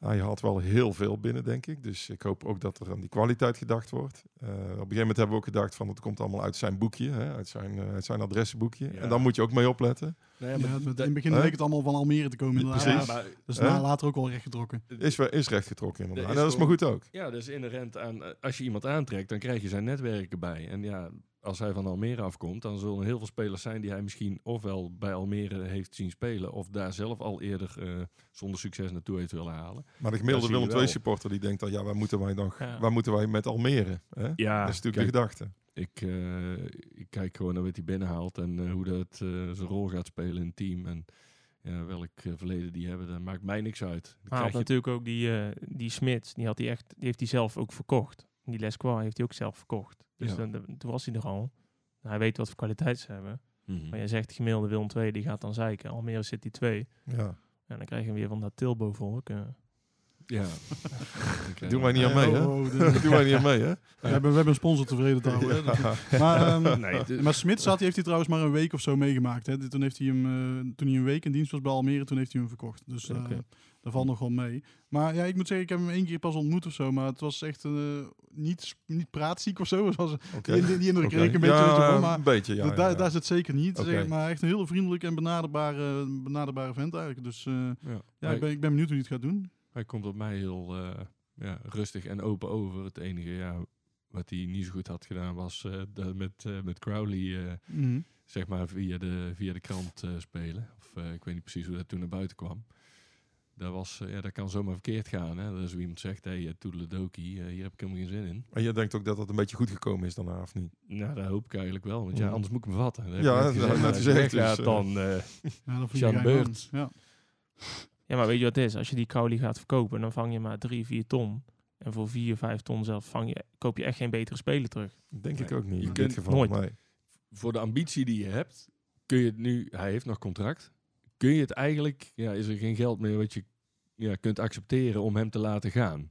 Ehm, hij haalt wel heel veel binnen, denk ik. Dus ik hoop ook dat er aan die kwaliteit gedacht wordt. Eh, op een gegeven moment hebben we ook gedacht van, het komt allemaal uit zijn boekje, hè, uit, zijn, eh, uit zijn adressenboekje. Ja. En daar moet je ook mee opletten. Nee, Ja, maar in het begin leek het allemaal van Almere te komen. inderdaad. Precies. Ja, maar is na- later ook wel rechtgetrokken. Is, wel- is rechtgetrokken inderdaad. Er En is dat is maar goed ook. Ja, dat is inherent aan. eh, Als je iemand aantrekt, dan krijg je zijn netwerk erbij. En ja, als hij van Almere afkomt, dan zullen er heel veel spelers zijn die hij misschien ofwel bij Almere heeft zien spelen, of daar zelf al eerder eh, zonder succes naartoe heeft willen halen. Maar de Dat gemiddelde Willem II supporter die denkt dan, ja, waar moeten wij dan, Ja. waar moeten wij met Almere? Hè? Ja, dat is natuurlijk kijk, de gedachte. ik, eh, ik kijk gewoon naar wat hij binnenhaalt en eh, hoe dat eh, zijn rol gaat spelen in het team. En ja, welk verleden die hebben, dat maakt mij niks uit. Dan Hij krijg had je- natuurlijk ook die, eh die Smits, die, had hij echt, die heeft hij zelf ook verkocht. Die Lesquois heeft hij ook zelf verkocht. Dus Ja. dan, toen was hij er al. Hij weet wat voor kwaliteit ze hebben. Mhm. Maar je zegt, de gemiddelde Willem 2, die gaat dan zeiken. Almere City 2. Ja. En dan krijg je weer van dat Tilbo-volk. eh. Ja. Doe mij niet aan mee, hè? Oh, oh, Doe mij niet aan mee, hè? we, hebben, we hebben een sponsor tevreden. Dat- Maar, ehm, Nee, maar Smit zat, heeft hij trouwens maar een week of zo meegemaakt. Hè. Toen, heeft hij hem, eh, toen hij een week in dienst was bij Almere, toen heeft hij hem verkocht. Dus eh Oké. dat valt nog wel mee. Maar ja, ik moet zeggen, ik heb hem één keer pas ontmoet of zo. Maar het was echt eh, niet, niet praatziek of zo. Het was, die, die indruk kreeg een beetje. Ja, maar een beetje, ja. da- ja, daar, ja. daar zit zeker niet. Zeg, maar echt een hele vriendelijke en benaderbare, benaderbare vent eigenlijk. Dus eh, ja. ik ben, ik ben benieuwd hoe hij het gaat doen. Hij komt op mij heel eh, ja, rustig en open over. Het enige ja, wat hij niet zo goed had gedaan was eh, dat met, eh, met Crowley eh, Mhm. zeg maar via de, via de krant eh, spelen. Of eh, ik weet niet precies hoe dat toen naar buiten kwam. Dat, was, eh, ja, dat kan zomaar verkeerd gaan. Hè? Dat is wie iemand zegt, hé, hey, toedeledokie, eh hier heb ik helemaal geen zin in. En jij denkt ook dat dat een beetje goed gekomen is daarna, of niet? Nou, dat hoop ik eigenlijk wel. Want ja, Mhm. anders moet ik me vatten. Dat Ja, dat- je dus, eh, dan... eh, Ja, Beurt. Ja. Ja, maar weet je wat het is? Als je die Crowley gaat verkopen, dan vang je maar 3, 4 ton. En voor 4, 5 ton zelf vang je, koop je echt geen betere speler terug. Denk ik ook niet. Je in kunt dit geval. nooit. Nee. voor de ambitie die je hebt, kun je het nu, hij heeft nog contract, kun je het eigenlijk, ja, is er geen geld meer wat je ja, kunt accepteren om hem te laten gaan.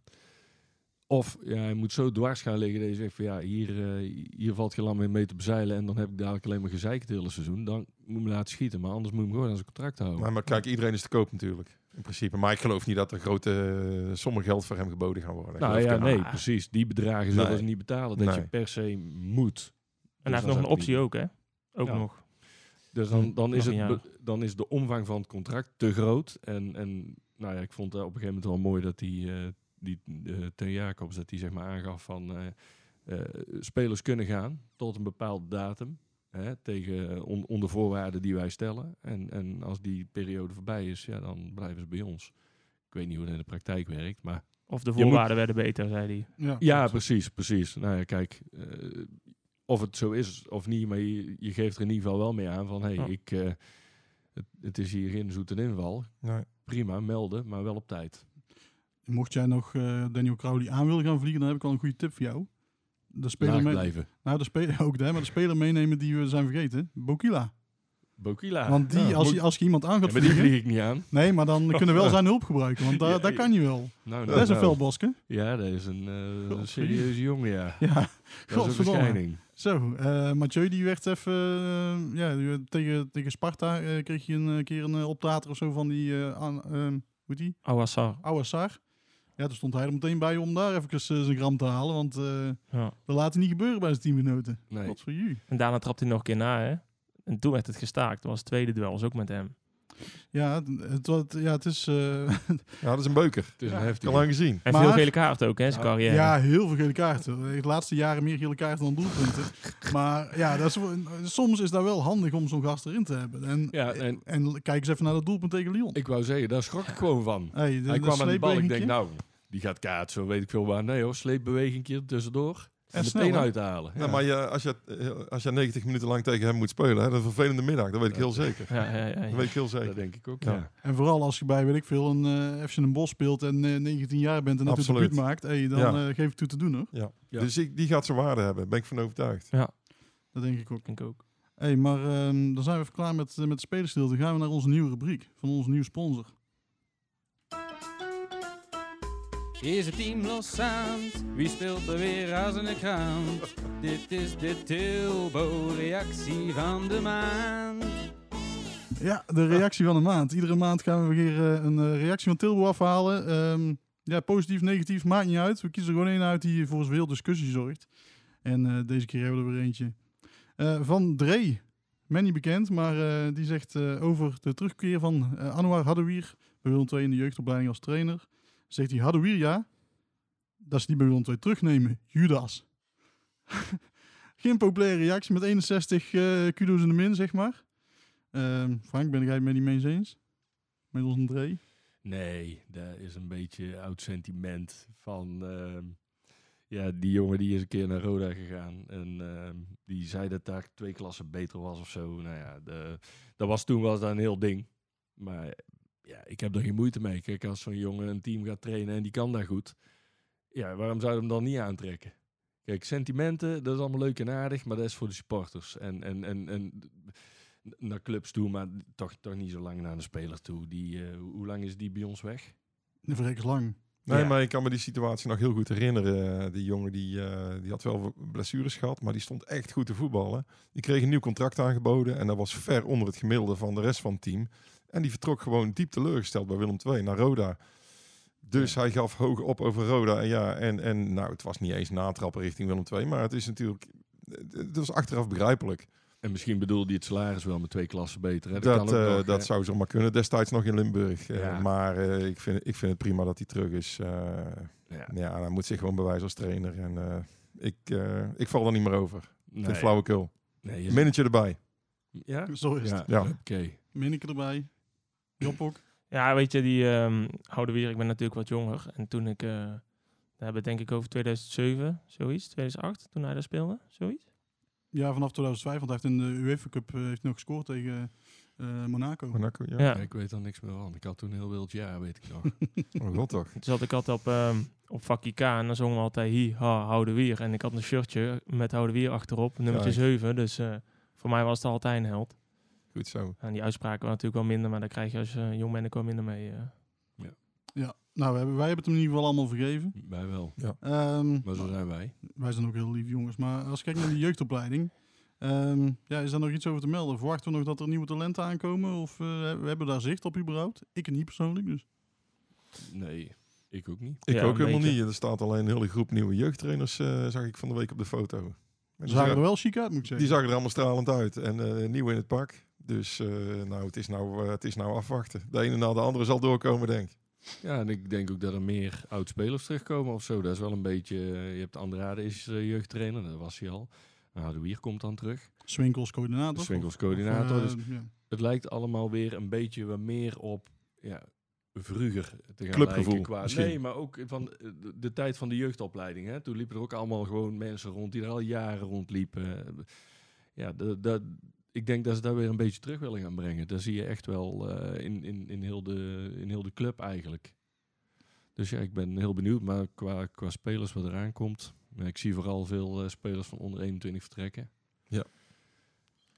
Of ja, hij moet zo dwars gaan liggen dat je zegt van ja, hier, eh, hier valt geen lam meer mee te bezeilen en dan heb ik dadelijk alleen maar gezeikt het hele seizoen. Dan moet je me laten schieten, maar anders moet je hem gewoon aan zijn contract houden. Maar, maar kijk, iedereen is te koop natuurlijk. In principe. Maar ik geloof niet dat er grote eh, sommen geld voor hem geboden gaan worden. Nou ja, nee, precies. Die bedragen zullen Nee. ze niet betalen dat je per se moet. En Dus hij heeft nog een optie ook, hè? Ook Ja. nog. Dus dan, dan, is het dan is de omvang van het contract te groot. En, en nou ja, ik vond het op een gegeven moment wel mooi dat die, eh die eh, Teun Jacobs dat die zeg maar aangaf van eh, eh, spelers kunnen gaan tot een bepaalde datum. Hè, tegen on- onder voorwaarden die wij stellen. En, en als die periode voorbij is, ja, dan blijven ze bij ons. Ik weet niet hoe dat in de praktijk werkt, maar Of de moet- voorwaarden werden beter, zei hij. Ja, precies, precies. Nou ja, kijk, eh, of het zo is of niet, maar je, je geeft er in ieder geval wel mee aan van, hé, hey, Ja. ik, eh, het, het is hier geen zoete inval. Nee. Prima, melden, maar wel op tijd. Mocht jij nog eh, Daniel Crowley aan willen gaan vliegen, dan heb ik al een goede tip voor jou. De speler, blijven. nou, de speler ook, hè, maar de speler meenemen die we zijn vergeten. Bokila. Bokila. Want die, Ja, als, je, als je iemand aan Ja, gaat maar die vlieg ik niet aan. Nee, maar dan kunnen we wel zijn hulp gebruiken, want daar, Ja, daar ja. kan je wel. Nou, dat is een velboske. Ja, dat is een, eh, een serieuze jongen, ja. Ja, Dat is een. Zo, eh Mathieu die werd even... eh, ja, tegen, tegen Sparta kreeg je een keer een uh, optater of zo van die... eh aan, hoe heet die? Awassar. Awassar. Ja, toen stond hij er meteen bij om daar even eh, zijn gram te halen. Want eh, Ja. dat laat hij niet gebeuren bij zijn teamgenoten. Nee. Wat voor jullie. En daarna trapte hij nog een keer na, hè? En toen werd het gestaakt. Dat was het tweede duel, was ook met hem. Ja, het, ja, het is... eh, Ja, dat is een beuker. Het is Ja, een heftige. Al lang gezien. En Maar- veel gele kaarten ook, hè, zijn Ja. carrière. ja, heel veel gele kaarten. De laatste jaren meer gele kaarten dan doelpunten. maar ja, dat is, soms is dat wel handig om zo'n gast erin te hebben. En, Ja, en- en kijk eens even naar dat doelpunt tegen Lyon. Ik wou zeggen, daar schrok ik gewoon van. Hey, de, Hij de kwam aan de bal, ik denk, nou, die gaat kaart, zo weet ik veel waar. Nee hoor, sleepbeweging tussendoor. En, En snel, meteen hè? uithalen. Ja. maar je, als, je, eh, als je 90 minuten lang tegen hem moet spelen, hè, dat is een vervelende middag. Dat weet ik heel zeker. Ja, ja, ja, ja. Dat weet ik heel zeker. Dat denk ik ook, Ja. ja. En vooral als je bij, weet ik veel, een eh FC een Bos speelt en eh, 19 jaar bent en Absoluut. debuut maakt. Hey, dan Ja. eh, geef ik toe te doen hoor. Ja. Ja. Dus ik, die gaat zijn waarde hebben, ben ik van overtuigd. Dat denk ik ook. denk ik ook. Hey, maar ehm, dan zijn we even klaar met, eh, met de spelerstilte. Dan gaan we naar onze nieuwe rubriek van onze nieuwe sponsor. Is het team loszand? Wie speelt er weer een krant? Dit is de Tilbo-reactie van de maand. Ja, de reactie van de maand. Iedere maand gaan we weer eh, een eh, reactie van Tilbo afhalen. Ehm, ja, positief, negatief, maakt niet uit. We kiezen er gewoon één uit die voor veel discussie zorgt. En eh, deze keer hebben we er weer eentje. Van Dre. Men niet bekend, maar die zegt over de terugkeer van Anouar Hadouir bij Willem II in de jeugdopleiding als trainer. Zegt hij Hadouir ja, dat is die bij Willem II terugnemen. Judas. Geen populaire reactie met 61 eh kudo's in de min, zeg maar. Ehm, Frank, ben jij het met die mee eens? Met ons Dre? Nee, dat is een beetje oud sentiment van... ehm, ja, die jongen die is een keer naar Roda gegaan. En ehm, die zei dat daar twee klassen beter was of zo. Nou ja, de, dat was toen dat een heel ding. Maar ja, ik heb er geen moeite mee. Kijk, als zo'n jongen een team gaat trainen en die kan daar goed. Ja, waarom zou je hem dan niet aantrekken? Kijk, sentimenten, dat is allemaal leuk en aardig, maar dat is voor de supporters. En, en, en, en naar clubs toe, maar toch, toch niet zo lang naar de speler toe. Die, eh, hoe lang is die bij ons weg? De verrek is lang. Nee, Ja. maar ik kan me die situatie nog heel goed herinneren. Eh, Die jongen die, eh, die had wel blessures gehad, maar die stond echt goed te voetballen. Die kreeg een nieuw contract aangeboden en dat was ver onder het gemiddelde van de rest van het team. En die vertrok gewoon diep teleurgesteld bij Willem II naar Roda. Dus hij gaf hoog op over Roda. En ja, en, en nou, het was niet eens natrappen richting Willem II, maar het is natuurlijk, het was achteraf begrijpelijk. En misschien bedoelde hij het salaris wel met twee klassen beter. Hè? Dat, kan ook eh, nog, dat hè. zou zomaar kunnen, destijds nog in Limburg. Eh, maar eh, ik, vind, ik vind het prima dat hij terug is. Eh, Ja. ja, hij moet zich gewoon bewijzen als trainer. En eh, ik, eh, ik val er niet meer over. Ik Nee. vind flauwekul. Nee, je- Minnetje erbij. Ja? Zo is Ja, het. Ja. oké. Minneke erbij. Ja, weet je, die ehm Houdewier, ik ben natuurlijk wat jonger. En toen ik, eh daar hebben we het denk ik over 2007, zoiets, 2008, toen hij daar speelde, zoiets. Ja, vanaf 2005, want hij heeft in de UEFA Cup eh, heeft nog gescoord tegen eh, Monaco. Monaco, ja. Ik weet er niks meer van. Ik had toen een heel wild jaar, weet ik nog. Oh god toch. Toen zat ik altijd op, ehm op K en dan zongen we altijd hi, ha, Houdewier. En ik had een shirtje met Houdewier achterop, nummertje Kijk. 7. Dus eh, voor mij was het altijd een held. Goed zo. En die uitspraken waren natuurlijk wel minder, maar daar krijg je als je jong bent ook wel minder mee. eh. Ja, nou, we hebben, wij hebben het hem in ieder geval allemaal vergeven. Wij wel. Ehm, Maar zo zijn wij. wij zijn ook heel lief jongens. Maar als ik kijk naar die jeugdopleiding, ehm, ja, is daar nog iets over te melden? Verwachten we nog dat er nieuwe talenten aankomen? Of eh, we hebben daar zicht op überhaupt? Ik niet persoonlijk, dus. Nee, ik ook niet. Ik Ja, ook helemaal beetje. niet. Er staat alleen een hele groep nieuwe jeugdtrainers, eh, zag ik van de week op de foto. En Ze die, zagen er wel chic uit, moet ik die zeggen. zagen er allemaal stralend uit. En eh, nieuw in het pak. Dus eh, nou, het is nou, eh, het is nou afwachten. De ene na de andere zal doorkomen, denk ik. Ja, en ik denk ook dat er meer oud-spelers terugkomen of zo. Dat is wel een beetje... eh, je hebt Andrade is jeugdtrainer, dat was hij al. Nou, de Wier komt dan terug. Swinkels coördinator. Swinkels Of, coördinator. dus ja. het lijkt allemaal weer een beetje wat meer op... Ja, vroeger te gaan Clubgevoel, lijken Qua, misschien. nee, maar ook van de, de tijd van de jeugdopleiding. Hè. Toen liepen er ook allemaal gewoon mensen rond die er al jaren rondliepen. Ja, de, de, ik denk dat ze daar weer een beetje terug willen gaan brengen. Dat zie je echt wel eh, in, in, in, heel de, in heel de club eigenlijk. Dus ja, ik ben heel benieuwd. Maar qua, qua spelers wat eraan komt... ja, ik zie vooral veel eh, spelers van onder 21 vertrekken. Ja,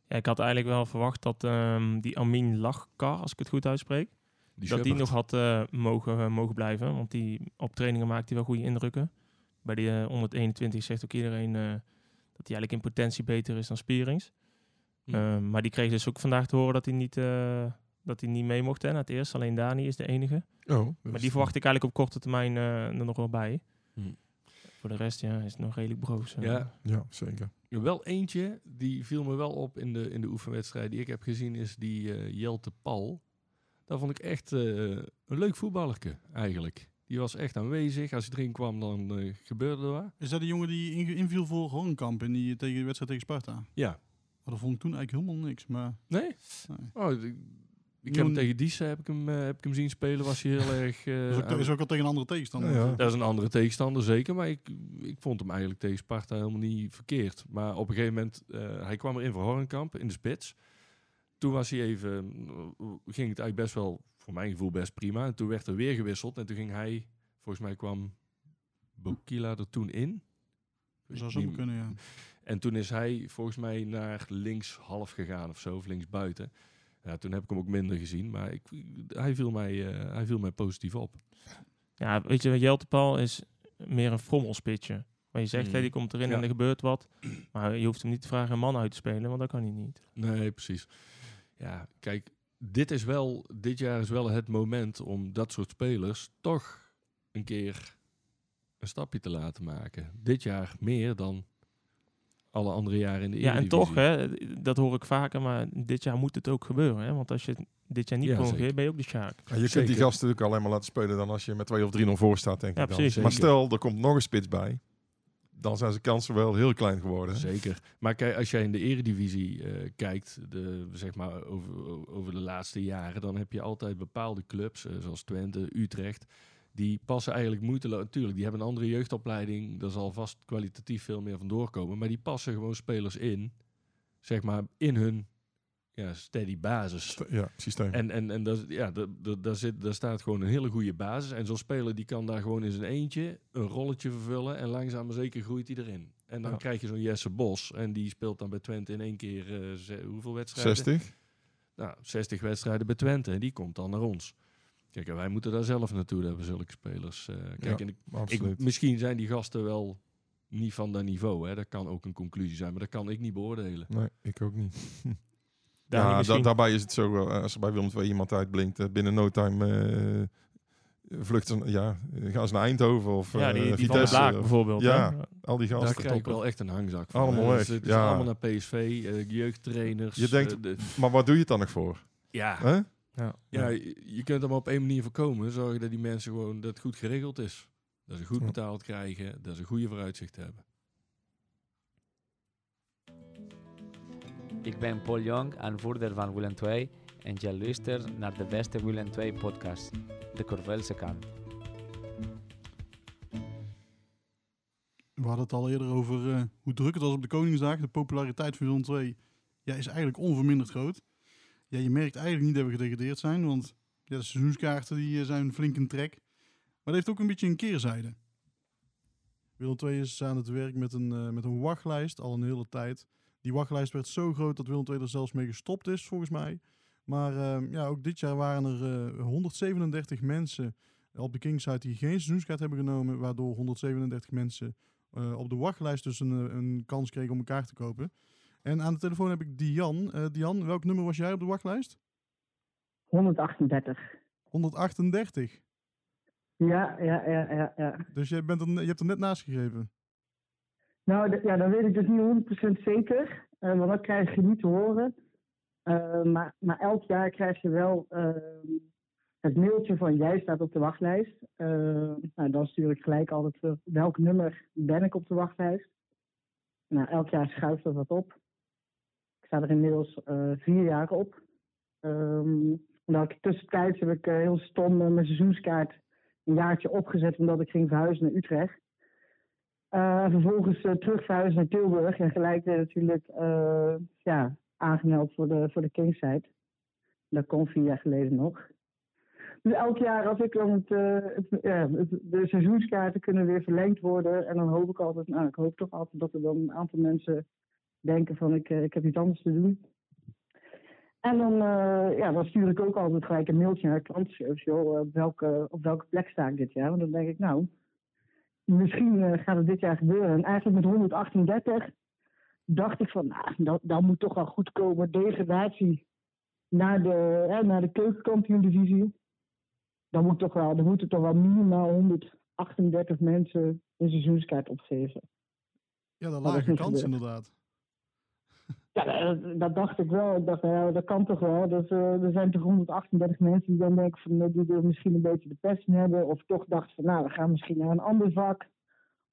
ik had eigenlijk wel verwacht dat ehm, die Amin Lachkar, als ik het goed uitspreek, Die dat die nog had eh, mogen, mogen blijven. Want die, op trainingen maakt hij wel goede indrukken. Bij die eh, 121 zegt ook iedereen eh, dat hij eigenlijk in potentie beter is dan Spierings. Hm. Ehm, maar die kreeg dus ook vandaag te horen dat hij niet, eh, dat hij niet mee mocht hè, naar het eerst. Alleen Dani is de enige. Oh, Maar die verwacht ik eigenlijk op korte termijn eh, er nog wel bij. Hm. Voor de rest ja, is het nog redelijk broos. eh. Ja, Ja, zeker. Ja, Wel eentje, die viel me wel op in de, in de oefenwedstrijd die ik heb gezien, is die eh, Jelte Pal. Daar vond ik echt eh, een leuk voetballerke eigenlijk. Die was echt aanwezig. Als hij erin kwam, dan eh, gebeurde er wat. Is dat de jongen die inviel voor Horenkamp in die tegen de wedstrijd tegen Sparta? Ja. Maar dat vond ik toen eigenlijk helemaal niks. Maar Nee? Nee. Oh, ik, ik heb hem tegen Diesse heb ik hem, eh, heb ik hem zien spelen. Was hij heel erg... eh, is, ook, is ook al tegen een andere tegenstander. Ja, ja. Dat is een andere tegenstander, zeker. Maar ik, ik vond hem eigenlijk tegen Sparta helemaal niet verkeerd. Maar op een gegeven moment, eh, hij kwam erin voor Hornkamp in de spits. Toen was hij even, ging het eigenlijk best wel, voor mijn gevoel best prima. En toen werd er weer gewisseld. En toen ging hij, volgens mij kwam Bokila er toen in. Dat zou zo kunnen, ja. En toen is hij volgens mij naar links half gegaan of zo, of links buiten. Ja, toen heb ik hem ook minder gezien. Maar ik, hij, viel mij, eh, hij viel mij positief op. Ja, weet je, Jeltepal is meer een frommelspitje. Maar je zegt, Mm. hè, die komt erin Ja. en er gebeurt wat. Maar je hoeft hem niet te vragen een man uit te spelen, want dat kan hij niet. Nee, precies. Ja, kijk, dit is wel, dit jaar is wel het moment om dat soort spelers toch een keer een stapje te laten maken. Dit jaar meer dan alle andere jaren in de Ja, en toch, hè, dat hoor ik vaker, maar dit jaar moet het ook gebeuren. Hè? Want als je dit jaar niet Ja, ben je ook de Sjaak. Ja, je kunt die gasten natuurlijk alleen maar laten spelen dan als je met 2 of 3-0 voor staat, denk Ja, ik dan. precies. Maar stel, er komt nog een spits bij. Dan zijn zijn kansen wel heel klein geworden. Zeker. Maar kijk, als jij in de eredivisie eh, kijkt, de, zeg maar over, over de laatste jaren, dan heb je altijd bepaalde clubs, eh, zoals Twente, Utrecht, die passen eigenlijk moeiteloos. Natuurlijk, die hebben een andere jeugdopleiding, daar zal vast kwalitatief veel meer van doorkomen, maar die passen gewoon spelers in, zeg maar, in hun ja, steady basis. Ja, systeem. En, en, en daar, ja, daar, daar, zit, daar staat gewoon een hele goede basis. En zo'n speler die kan daar gewoon in zijn eentje een rolletje vervullen. En langzaam maar zeker groeit hij erin. En dan Ja. krijg je zo'n Jesse Bos. En die speelt dan bij Twente in één keer eh, hoeveel wedstrijden? 60. Nou, 60 wedstrijden bij Twente. En die komt dan naar ons. Kijk, en wij moeten daar zelf naartoe hebben, zulke spelers. Eh, kijk, Ja, en ik, misschien zijn die gasten wel niet van dat niveau. Hè? Dat kan ook een conclusie zijn, maar dat kan ik niet beoordelen. Nee, ik ook niet. Daar ja, da- daarbij is het zo, eh, als er bij Willem II iemand uitblinkt, eh, binnen no time eh vlucht ze, ja, gaan ze naar Eindhoven of ja, die, eh, die van de Vitesse. Blaak of- bijvoorbeeld. ja. hè? al die Daar gasten. krijg ik wel echt een hangzak van. Allemaal hè. weg, Dus het is ja. allemaal naar PSV, eh, jeugdtrainers. Je denkt- de- Maar wat doe je het dan nog voor? ja, Hè? Ja. ja, je kunt er maar op één manier voorkomen. Zorgen dat die mensen gewoon dat het goed geregeld is. Dat ze goed Ja. betaald krijgen, dat ze goede vooruitzicht hebben. Ik ben Paul Jong, aanvoerder van Willem II en je luistert naar de beste Willem II podcast, de Corvelse Kant. We hadden het al eerder over eh, hoe druk het was op de Koningsdag. De populariteit van Willem II ja, is eigenlijk onverminderd groot. Ja, je merkt eigenlijk niet dat we gedegradeerd zijn, want ja, de seizoenskaarten die, eh, zijn flink in trek. Maar dat heeft ook een beetje een keerzijde. Willem II is aan het werk met een, eh, met een wachtlijst al een hele tijd. Die wachtlijst werd zo groot dat Willem II er zelfs mee gestopt is, volgens mij. Maar eh, ja, ook dit jaar waren er eh, 137 mensen op de Kingside die geen seizoenskaart hebben genomen, waardoor 137 mensen eh, op de wachtlijst dus een, eh, een kans kregen om elkaar te kopen. En aan de telefoon heb ik Dian. Eh Dian, welk nummer was jij op de wachtlijst? 138. 138. Ja, ja, ja, ja, ja. Dus je, bent er, je hebt er net naast gegeven. Nou, ja, dat weet ik dus niet 100% zeker, eh, want dat krijg je niet te horen. Eh, maar, maar elk jaar krijg je wel eh, het mailtje van jij staat op de wachtlijst. Eh, nou, dan stuur ik gelijk altijd welk nummer ben ik op de wachtlijst. Nou, elk jaar schuift dat wat op. Sta er inmiddels eh, vier jaar op. Omdat ik tussentijds heb ik eh, heel stom eh, mijn seizoenskaart een jaartje opgezet omdat ik ging verhuizen naar Utrecht. Eh, vervolgens eh, terug verhuisd naar Tilburg en gelijk weer natuurlijk eh, ja, aangemeld voor de, voor de Kingside. Dat kon vier jaar geleden nog. Dus elk jaar als ik dan het- de seizoenskaarten kunnen weer verlengd worden. En dan hoop ik altijd, nou ik hoop toch altijd dat er dan een aantal mensen denken van ik, eh, ik heb iets anders te doen. En dan, eh, ja, dan stuur ik ook altijd gelijk een mailtje naar klantenservice. Joh, eh, op, welke, op welke plek sta ik dit jaar? Want dan denk ik, nou, misschien gaat het dit jaar gebeuren. En eigenlijk met 138 dacht ik van, nou, dat, dat moet toch wel goed komen. Degradatie naar de, hè, naar de keukenkampioen-divisie. Dan, moet toch wel, dan moeten toch wel minimaal 138 mensen een seizoenskaart opgeven. Ja, dat lage kans gebeurd. inderdaad. Ja, dat, dat dacht ik wel. Ik dacht, ja, dat kan toch wel. Dus, eh, er zijn toch 138 mensen die dan denken van, eh, die er misschien een beetje de pest in hebben. Of toch dachten van, nou, we gaan misschien naar een ander vak.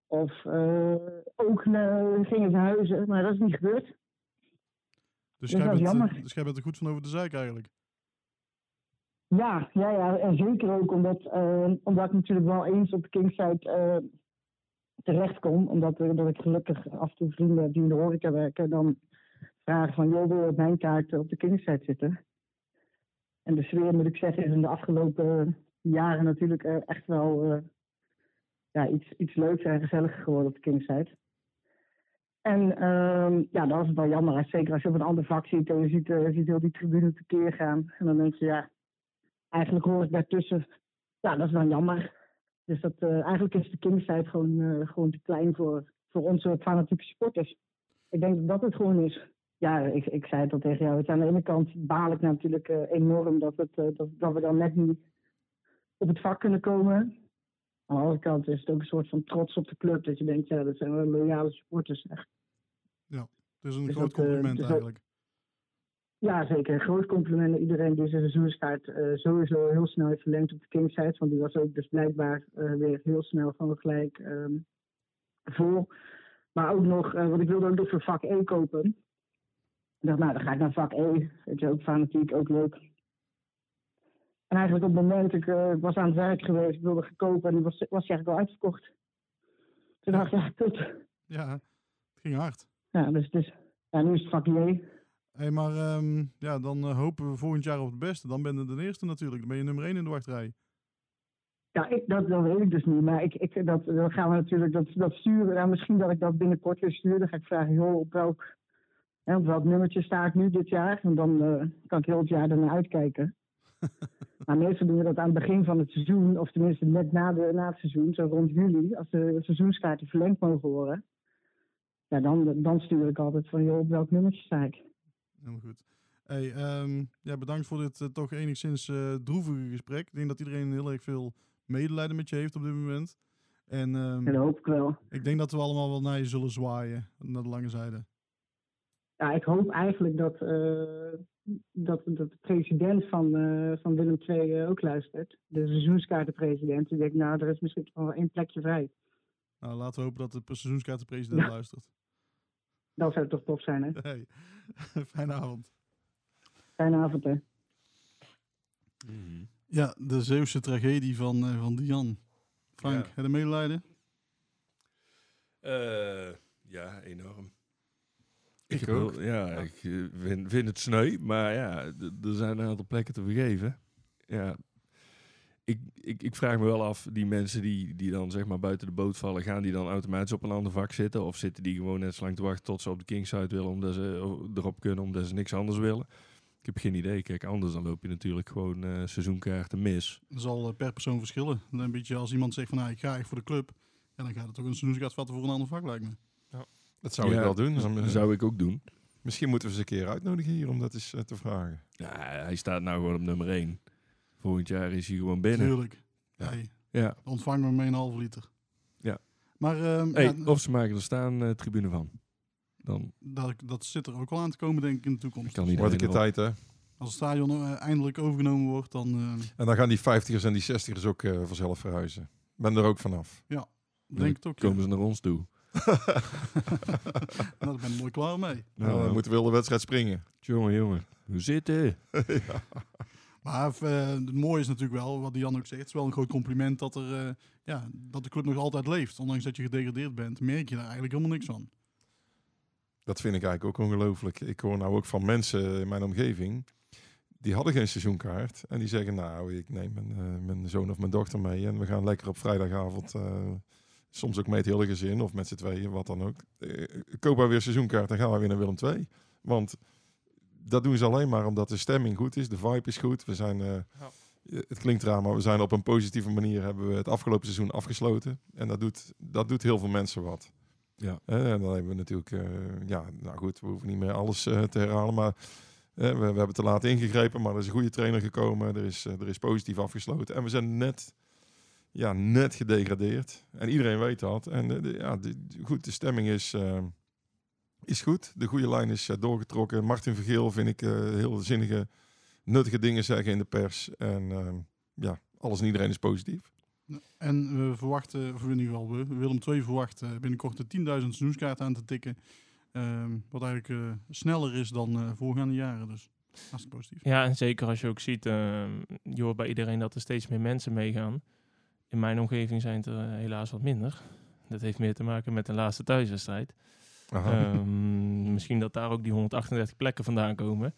Of eh, ook naar, gingen verhuizen. Maar dat is niet gebeurd. Dus Dus jij, bent, dus jij bent er goed van over de zeik eigenlijk. Ja, ja, ja, en zeker ook omdat, omdat ik natuurlijk wel eens op de Kingside terecht kom. Omdat, dat ik gelukkig af en toe vrienden die in de horeca werken. Dan vragen van, joh, wil je op mijn kaart op de Kingside zitten? En de sfeer, moet ik zeggen, is in de afgelopen jaren natuurlijk eh, echt wel eh, ja, iets, iets leuks en gezelliger geworden op de Kingside. En ehm, ja, dat is wel jammer. Zeker als je op een ander vak ziet en je ziet, eh, ziet heel die tribune tekeer gaan. En dan denk je, ja, eigenlijk hoor ik daartussen. Ja, dat is dan jammer. Dus dat, eigenlijk is de Kingside gewoon, gewoon te klein voor, voor onze fanatieke supporters. Ik denk dat dat het gewoon is. Ja, ik, ik zei het al tegen jou. Het aan de ene kant baal ik natuurlijk eh, enorm dat, het, eh, dat, dat we dan net niet op het vak kunnen komen. Aan de andere kant is het ook een soort van trots op de club. Dat je denkt, ja, dat zijn wel loyale supporters. Echt. Het is een Dus groot dat, eh, compliment dus dat- eigenlijk. Ja, zeker. Een groot compliment aan iedereen die zijn seizoenskaart sowieso heel snel heeft verlengd op de Kingside. Want die was ook dus blijkbaar weer heel snel gewoon gelijk ehm, vol. Maar ook nog, eh, want ik wilde ook nog voor vak E kopen. Ik dacht, nou, dan ga ik naar vak E. Weet je, ook fanatiek, ook leuk. En eigenlijk op het moment, ik, eh, ik was aan het werk geweest, ik wilde gaan kopen en die was, was die eigenlijk al uitverkocht. Toen dacht ik, ja, kut. Ja, het ging hard. Ja, dus, dus ja, nu is het vak E. Hey, maar ehm, ja, dan eh, hopen we volgend jaar op het beste. Dan ben je de eerste natuurlijk. Dan ben je nummer 1 in de wachtrij. Ja, ik, dat, dat weet ik dus niet. Maar ik, ik, dat, dan gaan we natuurlijk dat, dat sturen. Nou, misschien dat ik dat binnenkort weer stuur. Dan ga ik vragen, joh, op welk, hè, op welk nummertje sta ik nu dit jaar? En dan eh, kan ik heel het jaar ernaar uitkijken. maar meestal doen we dat aan het begin van het seizoen, of tenminste net na, de, na het seizoen, zo rond juli, als de seizoenskaarten verlengd mogen worden. Ja, dan, dan stuur ik altijd van, joh, op welk nummertje sta ik? Helemaal goed. Hey, ehm, ja, bedankt voor dit eh, toch enigszins eh, droevige gesprek. Ik denk dat iedereen heel erg veel medelijden met je heeft op dit moment. En Ja, dat hoop ik wel. ik denk dat we allemaal wel naar je zullen zwaaien, naar de lange zijde. Ja, ik hoop eigenlijk dat, eh, dat, dat de president van, eh, van Willem II eh, ook luistert. De seizoenskaartenpresident. Die denkt, nou, er is misschien wel één plekje vrij. Nou, laten we hopen dat de seizoenskaartenpresident Ja. luistert. Dat zou toch tof zijn, hè? Hey, fijne avond. Fijne avond, hè? Ja, de Zeeuwse tragedie van, eh, van Dian. Frank, Ja. heb je medelijden? Eh, ja, enorm. Ik ook. ja, ik eh, vind, vind het sneu, maar ja, er zijn een aantal plekken te vergeven. Ja, ik, ik, ik vraag me wel af, die mensen die, die dan zeg maar buiten de boot vallen, gaan die dan automatisch op een ander vak zitten? Of zitten die gewoon net zo lang te wachten tot ze op de Kingside willen, omdat ze erop kunnen, omdat ze niks anders willen? Ik heb geen idee. Kijk, anders dan loop je natuurlijk gewoon eh, seizoenkaarten mis. Dat zal eh, per persoon verschillen. Een beetje als iemand zegt van, nou, ik ga echt voor de club. Ja, dan gaat het toch een seizoenskaart vatten voor een ander vak, lijkt me. Dat zou ik Ja, wel doen. Dan, Dat eh, zou ik ook doen. Misschien moeten we ze een keer uitnodigen hier om dat eens eh, te vragen. Ja, hij staat nou gewoon op nummer 1. Volgend jaar is hij gewoon binnen. Tuurlijk. Ja. Hey, Ja. ontvangen we mee een halve liter. Ja. Maar ehm, Hey, ja, of ze maken er staan eh, tribune van. Dan dat, dat zit er ook wel aan te komen, denk ik, in de toekomst. kan niet Wordt een keer tijd, hè? Als het stadion eindelijk overgenomen wordt, dan eh, En dan gaan die 50ers en die 60ers ook eh, vanzelf verhuizen. Ben er ook vanaf. denk ik het ook. ja. komen ze naar ons toe. Nou, daar ben ik mooi klaar mee. Nou, dan moeten we wel de wedstrijd springen. jongen, jongen. Hoe zitten? Maar eh, het mooie is natuurlijk wel, wat Jan ook zegt, het is wel een groot compliment dat, er, eh, ja, dat de club nog altijd leeft. Ondanks dat je gedegradeerd bent, merk je daar eigenlijk helemaal niks van. Dat vind ik eigenlijk ook ongelooflijk. Ik hoor nou ook van mensen in mijn omgeving. Die hadden geen seizoenkaart. En die zeggen, nou, ik neem mijn, eh, mijn zoon of mijn dochter mee. En we gaan lekker op vrijdagavond. Eh, soms ook met het hele gezin of met z'n tweeën, wat dan ook. Eh, koop maar weer seizoenkaart en gaan we weer naar Willem II. Want dat doen ze alleen maar omdat de stemming goed is. De vibe is goed. We zijn... eh, Het klinkt raar, maar we zijn op een positieve manier hebben we het afgelopen seizoen afgesloten. En dat doet, dat doet heel veel mensen wat. Ja. Eh, en dan hebben we natuurlijk, eh, ja, nou goed, we hoeven niet meer alles eh, te herhalen, maar eh, we, we hebben te laat ingegrepen, maar er is een goede trainer gekomen, er is, eh, er is positief afgesloten en we zijn net, ja, net gedegradeerd. En iedereen weet dat. En eh, de, ja, de, goed, de stemming is, eh, is goed. De goede lijn is eh, doorgetrokken. Martin Vergeel vind ik eh, heel zinnige, nuttige dingen zeggen in de pers. En eh, ja, alles en iedereen is positief. En we verwachten, of in ieder geval we, Willem II verwacht binnenkort de 10.000 seizoenskaarten aan te tikken. Ehm, wat eigenlijk sneller is dan eh, voorgaande jaren. Dus hartstikke positief. Ja, en zeker als je ook ziet, ehm, je hoort bij iedereen dat er steeds meer mensen meegaan. In mijn omgeving zijn het er eh, helaas wat minder. Dat heeft meer te maken met de laatste thuiswedstrijd. Ehm, misschien dat daar ook die 138 plekken vandaan komen.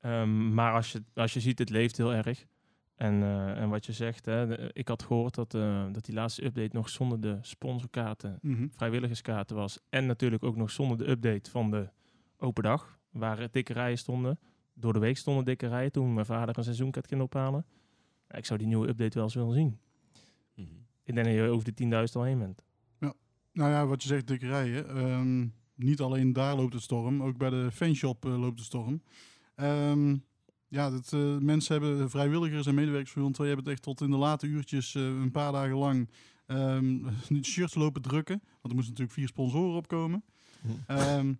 Ehm, maar als je, als je ziet, het leeft heel erg. En, eh, en wat je zegt, hè, de- ik had gehoord dat, eh, dat die laatste update nog zonder de sponsorkaarten, Mhm. vrijwilligerskaarten was. En natuurlijk ook nog zonder de update van de open dag, waar dikke rijen stonden. Door de week stonden dikke rijen toen mijn vader een seizoenkaart ging ophalen. Ik zou die nieuwe update wel eens willen zien. Ik denk dat je over de 10.000 al heen bent. Nou ja, wat je zegt, dikke rijen. Ehm, niet alleen daar loopt het storm, ook bij de fanshop eh, loopt de storm. Ehm, ja, dat, eh, mensen hebben, vrijwilligers en medewerkers van Willem II hebben het echt tot in de late uurtjes, eh, een paar dagen lang, ehm de shirts lopen drukken. Want er moesten natuurlijk vier sponsoren opkomen. Hm. Ehm,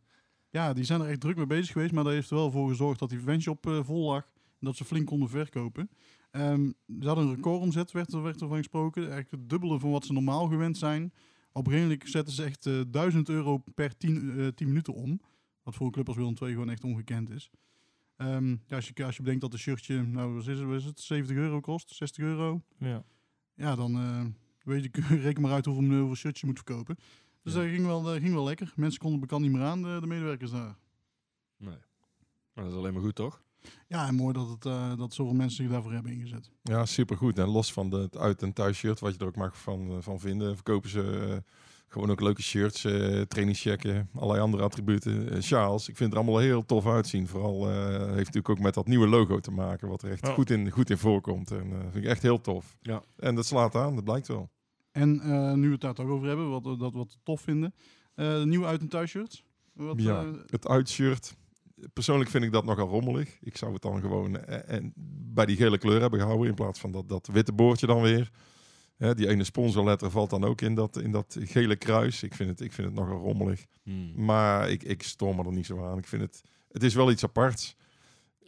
ja, die zijn er echt druk mee bezig geweest, maar dat heeft er wel voor gezorgd dat die fanshop eh, vol lag. En dat ze flink konden verkopen. Ehm, ze hadden een recordomzet, werd er, werd er van gesproken. Eigenlijk het dubbele van wat ze normaal gewend zijn. Op een gegeven moment zetten ze echt eh 1000 euro per 10, eh 10 minuten om. Wat voor een club als Willem II gewoon echt ongekend is. Ehm, ja, als, je, als je bedenkt dat een shirtje, nou wat is het, wat is het 70 euro kost, 60 euro. Ja. Ja, dan eh, weet je, reken maar uit hoeveel, hoeveel shirts je moet verkopen. Dus Ja. dat ging wel, dat ging wel lekker. Mensen konden bekend niet meer aan, de, de medewerkers daar. Nee. Maar dat is alleen maar goed, toch? Ja, en mooi dat, het, eh, dat zoveel mensen zich daarvoor hebben ingezet. Ja, supergoed. En los van de, het uit- en thuisshirt, wat je er ook mag van, eh, van vinden, verkopen ze eh, Gewoon ook leuke shirts, eh trainingschecken, allerlei andere attributen. Sjaals, ik vind het er allemaal heel tof uitzien. Vooral eh, heeft natuurlijk ook met dat nieuwe logo te maken, wat er echt goed, in, goed in voorkomt. En eh vind ik echt heel tof. Ja. En dat slaat aan, dat blijkt wel. En eh, nu we het daar toch over hebben, wat we dat wat tof vinden. eh, de nieuwe uit- en thuisshirts. Wat, Ja. Het uitshirt, persoonlijk vind ik dat nogal rommelig. Ik zou het dan gewoon eh, en bij die gele kleur hebben gehouden in plaats van dat, dat witte boordje dan weer. Hè, die ene sponsorletter valt dan ook in dat, in dat gele kruis. Ik vind het, ik vind het nogal rommelig. Hmm. Maar ik, ik storm er niet zo aan. Ik vind het, het is wel iets aparts.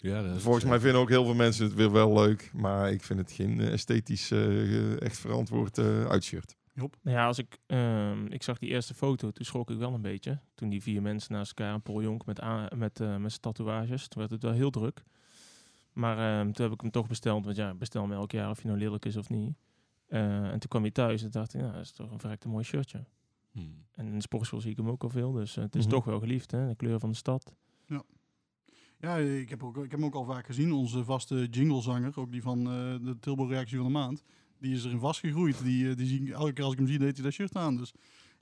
Ja, dat Volgens mij vinden ook heel veel mensen het weer wel leuk. Maar ik vind het geen eh, esthetisch eh, echt verantwoord eh uitshirt. Nou ja, als ik, ehm, ik zag die eerste foto, toen schrok ik wel een beetje. Toen die vier mensen naast elkaar, een Paul Jonk met, met, eh, met zijn tatoeages, toen werd het wel heel druk. Maar ehm, toen heb ik hem toch besteld, want ja, bestel hem elk jaar of hij nou lelijk is of niet. Eh, en toen kwam hij thuis en dacht ik, ja, dat is toch een verrekte mooi shirtje. Hmm. En in de sportschool zie ik hem ook al veel, dus eh, het is Mhm. toch wel geliefd, hè, de kleur van de stad. Ja, ik heb, ook, ik heb hem ook al vaak gezien. Onze vaste jinglezanger, ook die van de Tilburg Reactie van de Maand. Die is erin vastgegroeid. Die, eh, die zie ik, elke keer als ik hem zie, deed hij dat shirt aan. Dus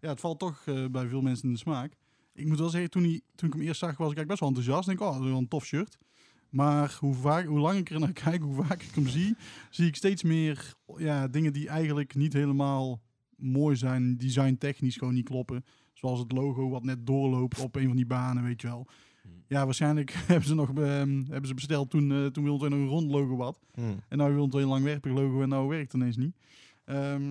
ja, het valt toch eh, bij veel mensen in de smaak. Ik moet wel zeggen, toen, toen ik hem eerst zag, was ik best wel enthousiast. Ik denk, oh, dat is wel een tof shirt. Maar hoe, vaak, hoe langer ik er naar kijk, hoe vaak ik hem zie, zie ik steeds meer ja, dingen die eigenlijk niet helemaal mooi zijn. Designtechnisch gewoon niet kloppen. Zoals het logo wat net doorloopt op een van die banen, weet je wel. Ja, waarschijnlijk hebben ze nog ehm, hebben ze besteld toen, eh toen nog een rond logo had. En nou II een langwerpig logo en nou werkt het ineens niet. Ehm,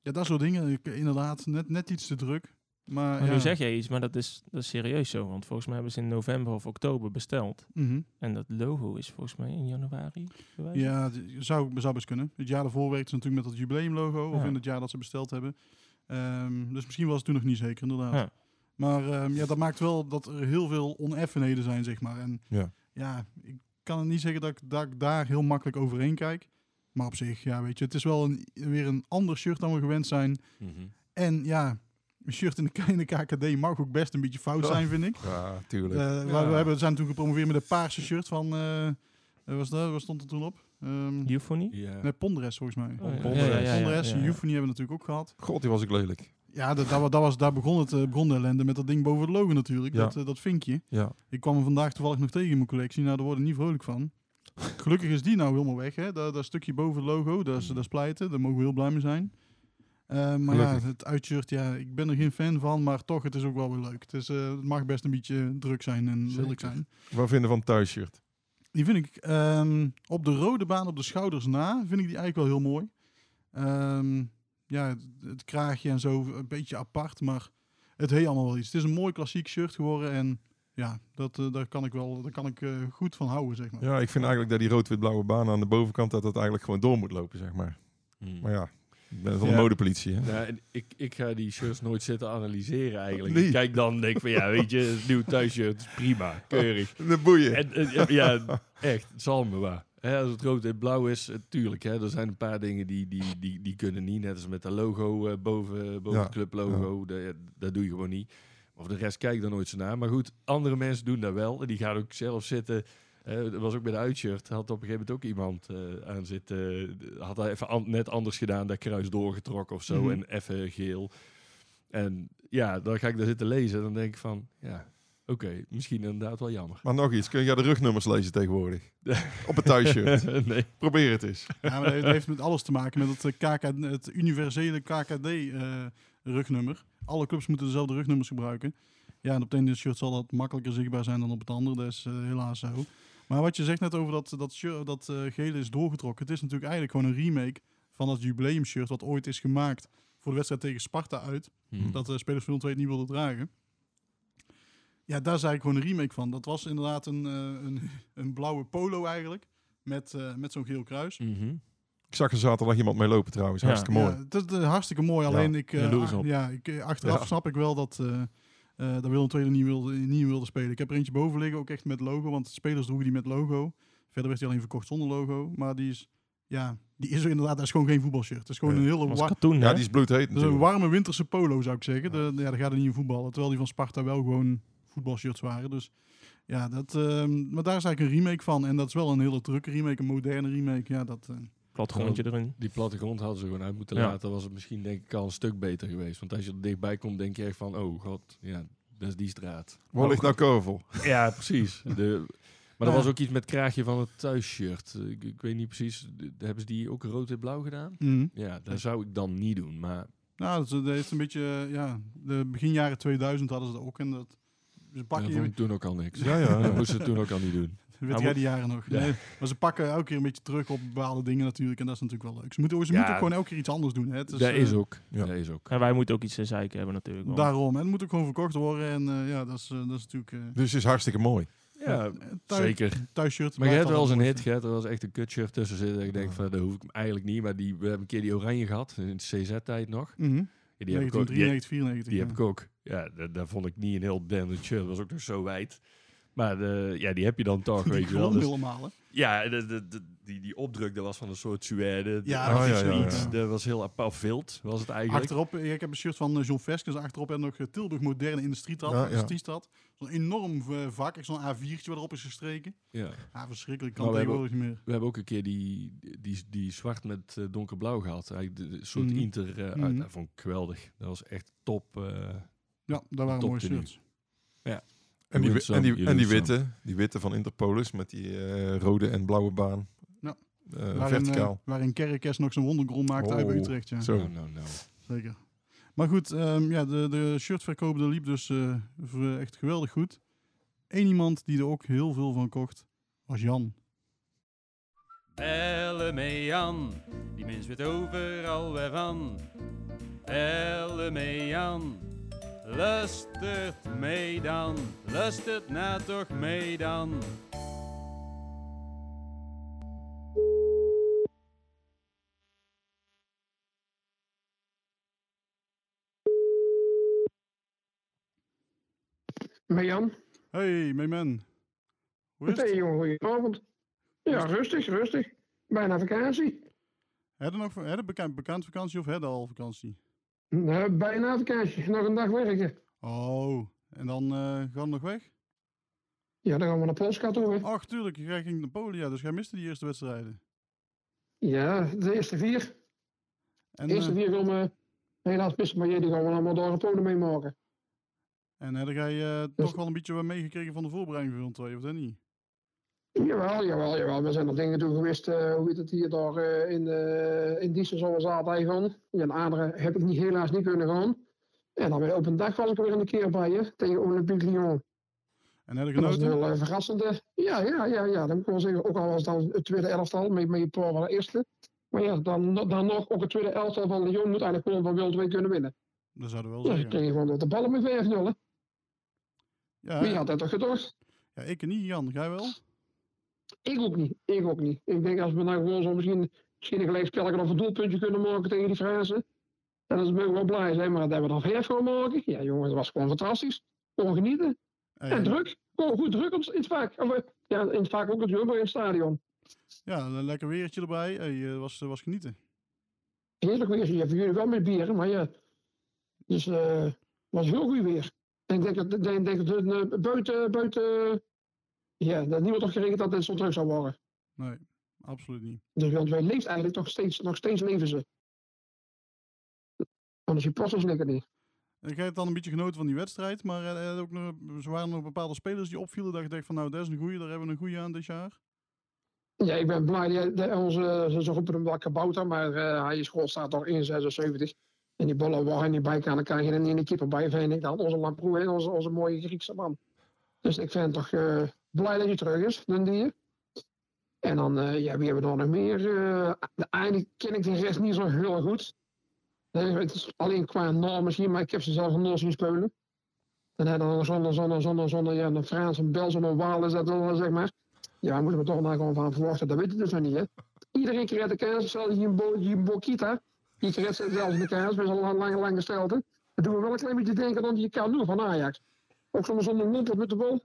ja, dat soort dingen. Ik, inderdaad, net, net iets te druk. Maar, Maar ja. nu zeg jij iets, maar dat is, dat is serieus zo. Want volgens mij hebben ze in november of oktober besteld. Mhm. En dat logo is volgens mij in januari geweest. Ja, zou, zou best kunnen. Het jaar daarvoor werkte ze natuurlijk met dat jubileumlogo. Of Ja. in het jaar dat ze besteld hebben. Ehm, dus misschien was het toen nog niet zeker, inderdaad. Ja. Maar ehm, ja, dat maakt wel dat er heel veel oneffenheden zijn, zeg maar. En Ja. ja, ik kan het niet zeggen dat ik, dat ik daar heel makkelijk overheen kijk. Maar op zich, ja, weet je, het is wel een, weer een ander shirt dan we gewend zijn. Mhm. En ja, een shirt in de, K- in de KKD mag ook best een beetje fout Ja. zijn, vind ik. Ja, tuurlijk. Eh, we, we hebben, zijn toen gepromoveerd met een paarse shirt van... eh, wat was dat? Wat stond er toen op? Ehm Euphony? Nee, Pondres volgens mij. Oh, ja. Pondres. Ja, ja, ja, ja, Pondres, ja, ja. Euphony hebben we natuurlijk ook gehad. God, die was ik lelijk. Ja, dat, dat, wa- dat was, daar begon, het, eh, begon de ellende met dat ding boven het logo natuurlijk. Ja. Dat, eh, dat vinkje. Ja. Ik kwam hem vandaag toevallig nog tegen in mijn collectie. Nou, daar word ik niet vrolijk van. Gelukkig is die nou helemaal weg. Hè? Dat, dat stukje boven het logo, dat is, dat is pleiten. Daar mogen we heel blij mee zijn. Eh, maar ja, het uitshirt, ja, ik ben er geen fan van. Maar toch, het is ook wel weer leuk. Het, is, het mag best een beetje druk zijn en lelijk zijn. Wat vinden van het thuisshirt? Die vind ik ehm, op de rode baan op de schouders na, vind ik die eigenlijk wel heel mooi. Ehm, ja, het, het kraagje en zo, een beetje apart, maar het heet allemaal wel iets. Het is een mooi klassiek shirt geworden en ja, dat, eh, daar kan ik wel, daar kan ik eh, goed van houden, zeg maar. Ja, ik vind eigenlijk dat die rood-wit-blauwe baan aan de bovenkant, dat dat eigenlijk gewoon door moet lopen, zeg maar. Hmm. Maar ja, ik ben van de modepolitie, hè. Ja, en ik, ik ga die shirts nooit zitten analyseren eigenlijk. Nee. Ik kijk dan en denk van ja, weet je, het nieuw thuisshirt is prima, keurig. De boeien. En, en, ja, echt, het zal me waar. Hè, als het rood en blauw is, eh, tuurlijk, hè, er zijn een paar dingen die, die, die, die kunnen niet. Net als met dat logo eh, boven, boven Ja, het clublogo, dat, dat doe je gewoon niet. Of de rest kijk ik dan nooit zo naar. Maar goed, andere mensen doen dat wel. En die gaan ook zelf zitten. eh, dat was ook bij de uitshirt. Had op een gegeven moment ook iemand eh, aan zitten. eh, had hij even an- net anders gedaan. Dat kruis doorgetrokken of zo. Mhm. En even geel. En ja, dan ga ik daar zitten lezen. En dan denk ik van, ja, oké, misschien inderdaad wel jammer. Maar nog iets, kun je de rugnummers lezen tegenwoordig? Op het thuisshirt. nee. Probeer het eens. Ja, maar dat heeft- met alles te maken met het, eh, KK, het universele KKD-rugnummer. Alle clubs moeten dezelfde rugnummers gebruiken. Ja, en op het ene shirt zal dat makkelijker zichtbaar zijn dan op het andere. Dat is eh, helaas zo. Maar wat je zegt net over dat, dat, shirt, dat eh, gele is doorgetrokken. Het is natuurlijk eigenlijk gewoon een remake van dat jubileumshirt wat ooit is gemaakt voor de wedstrijd tegen Sparta uit. Hmm. Dat de spelers van 02 het niet wilden dragen. Ja, daar is eigenlijk gewoon een remake van. Dat was inderdaad een, eh, een, een blauwe polo eigenlijk. Met, eh, met zo'n geel kruis. Mhm. Ik zag er zaterdag iemand mee lopen trouwens. Ja. Hartstikke mooi. Ja, het is eh, hartstikke mooi. Alleen ik, eh, ach- op. ja, ik, achteraf Ja. snap ik wel dat, eh eh dat Willem II niet wilde, niet wilde spelen. Ik heb er eentje boven liggen, ook echt met logo. Want de spelers droegen die met logo. Verder werd hij alleen verkocht zonder logo. Maar die is, ja, die is er inderdaad. Dat is gewoon geen voetbalshirt. Het is gewoon Nee. een hele Dat wa- was katoen, Ja, die is bloedheet dat is een warme winterse polo, zou ik zeggen. De, ja, daar gaat er niet in voetballen. Terwijl die van Sparta wel gewoon voetbalshirts waren. Dus ja, dat, ehm, maar daar is eigenlijk een remake van. En dat is wel een hele drukke remake, een moderne remake. Ja, dat, eh, plattegrondje erin. Die plattegrond hadden ze gewoon uit moeten Ja. laten. Was het misschien denk ik al een stuk beter geweest. Want als je er dichtbij komt, denk je echt van... Oh god, ja, dat is die straat. Waar ligt nou Kovel? Ja, precies. De, maar er was ook iets met kraagje van het thuisshirt. Ik, ik weet niet precies. de- Hebben ze die ook rood en blauw gedaan? Mhm. Ja, dat zou ik dan niet doen. Maar Nou, dat, is- dat een beetje, ja, de begin jaren 2000 hadden ze dat ook. En dat, ze pakken dat je, ik toen ook al niks. Ja, ja. Dat moesten ze toen ook al niet doen. weet jij die jaren nog. Ja. Nee, maar ze pakken elke keer een beetje terug op bepaalde dingen natuurlijk. En dat is natuurlijk wel leuk. Ze moeten, ze Ja. moeten ook gewoon elke keer iets anders doen. Hè. Het dat eh, is ook. ja. Dat is ook. En wij moeten ook iets te zeiken hebben natuurlijk. want- Daarom. En het moet ook gewoon verkocht worden. En eh, ja, dat is, eh, dat is natuurlijk... eh Dus het is hartstikke mooi. Ja, thuis- zeker. Thuisshirt. Maar je hebt wel eens een hit, je hebt er wel eens echt een kutshirt tussen zitten. Dat ik denk van, dat hoef ik eigenlijk niet. Maar die, we hebben een keer die oranje gehad, in de CZ-tijd nog. Mhm. Ja, die heb ik ook. Die, 1993, 94. die ja. heb ik ook. Ja, dat, dat vond ik niet een heel denderend shirt. Dat was ook nog zo wijd. Maar de, ja, die heb je dan toch, weet je wel. Dus, helemaal, hè. Ja, de, de, de- die, die opdruk, dat was van een soort suède. Ja, dat oh, ja, ja, ja. Dat was heel apart. Vilt was het eigenlijk. Achterop, ik heb een shirt van eh, John Veskes. Achterop en nog eh, Tilburg Moderne Industriestad. Ja, ja. Industriestad. Zo'n enorm eh, vak. Zo'n A4'tje wat erop is gestreken. Ja. Ja, verschrikkelijk. Kan Maar we hebben tegenwoordig niet meer. We hebben ook een keer die, die, die zwart met donkerblauw gehad. Eigenlijk de, de- een soort Mhm. inter. eh, Mhm. uit- Dat vond ik geweldig. Dat was echt top. Ja, daar waren mooie shirts. En die, en die, en die witte, die witte van Interpolis met die eh, rode en blauwe baan. Ja. Eh, waarin, verticaal. eh, waarin Kerkers nog zijn wondergrond maakte uit bij Oh, Utrecht. Ja. Zo. Nou, nou, nou. Zeker. Maar goed, ehm, ja, de, de shirtverkoop dat liep dus eh, echt geweldig goed. Eén iemand die er ook heel veel van kocht, was Jan. Elle mee Jan, die mens weet overal weer van. Elle mee Jan, lustert mee dan, lustert na toch mee dan. Met Jan. Hey, Meeman. Hoe is Hey het? jongen, goedenavond. Ja, rustig, rustig. Bijna vakantie. Heb je nog heb je bekend, bekend vakantie of heb je al vakantie? Nou, bijna vakantie. Nog een dag werken. Oh, en dan eh, gaan we nog weg? Ja, dan gaan we naar Polska toe. hè. Ach, tuurlijk, jij ging naar Polen, ja, dus jij miste die eerste wedstrijden. Ja, de eerste vier. En, De eerste eh, vier gaan we helaas missen, maar jullie gaan we allemaal door Polen meemaken. en heb jij Dus- toch wel een beetje wat meegekregen van de voorbereiding van 2 of dat niet? Jawel, jawel, jawel. We zijn er dingen toe geweest, eh, hoe heet het hier, daar eh, in, uh, in Diesel zoals gaan. Ja, een andere heb ik niet, helaas niet kunnen gaan. En dan weer op een dag was ik er weer een keer bij je, tegen Olympique Lyon. En heb je Dat was een heel verrassende. Ja, ja, ja, ja, ik wel zeggen. Ook al was het dan het tweede elftal, met, met je paar van de eerste. Maar ja, dan, dan nog ook het tweede elftal van Lyon moet eigenlijk gewoon van Wild 2 kunnen winnen. Dat zouden we wel Ja, ze zeggen. kregen gewoon de ballen met 5-0. hè. Ja, Wie had dat toch gedacht? ja, ik niet, Jan. Jij wel? Ik ook niet. Ik ook niet. Ik denk als we nou gewoon zo misschien, misschien een gelijkspelletje of een doelpuntje kunnen maken tegen die Fransen. Dan is het wel blij zijn. Maar dat hebben we dan vijf gaan maken. Ja jongens, dat was gewoon fantastisch. Gewoon genieten. Hey, En druk. Gewoon goed druk in het vaak. Of, eh, ja, in het vaak ook natuurlijk, maar in het stadion. Ja, een lekker weertje erbij. Hey, eh, was, was genieten. Heerlijk weer. Ja, voor jullie wel met bieren, maar ja. Dus eh was heel goed weer. En ik denk dat, denk, denk dat het buiten, buiten. Ja, dat niemand toch gerekend dat het zo druk zou worden. Nee, absoluut niet. Dus want wij leeft eigenlijk nog steeds, nog steeds leven ze. Van de supporters lekker niet. Ik heb dan een beetje genoten van die wedstrijd, maar er, ook nog, er waren nog bepaalde spelers die opvielen dat je dacht van nou, dat is een goeie, daar hebben we een goeie aan dit jaar. Ja, ik ben blij. dat onze, ze roepen hem wel kabouter, maar eh, hij is gewoon staat toch 1,76. En die ballen hij niet bij kan, dan kan je er niet in de keeper bij, ik dan. Onze Lamproe, hè, onze, onze mooie Griekse man. Dus ik vind toch eh, blij dat hij terug is, den dier. En dan, eh, ja, wie hebben we nog meer? Eh, de- eigenlijk ken ik de rest niet zo heel goed. Het is alleen qua naam misschien, maar ik heb ze zelf nog zien spelen. En dan dan zonder, zonder, zonder, zonder, ja, een Frans, een Belgisch, een Waal is dat dan, zeg maar. Ja, moeten we toch maar gewoon van verwachten. Dat weet je dus nog niet, hè. Iedereen krijgt de kans, zelfs die Bo- die Bokita. Die krijgt zelfs de kans, met zo'n lang, lang, lang gestelte. Dat doen we wel een klein beetje denken aan die Kanu van Ajax. Ook soms zonder mond met de bal.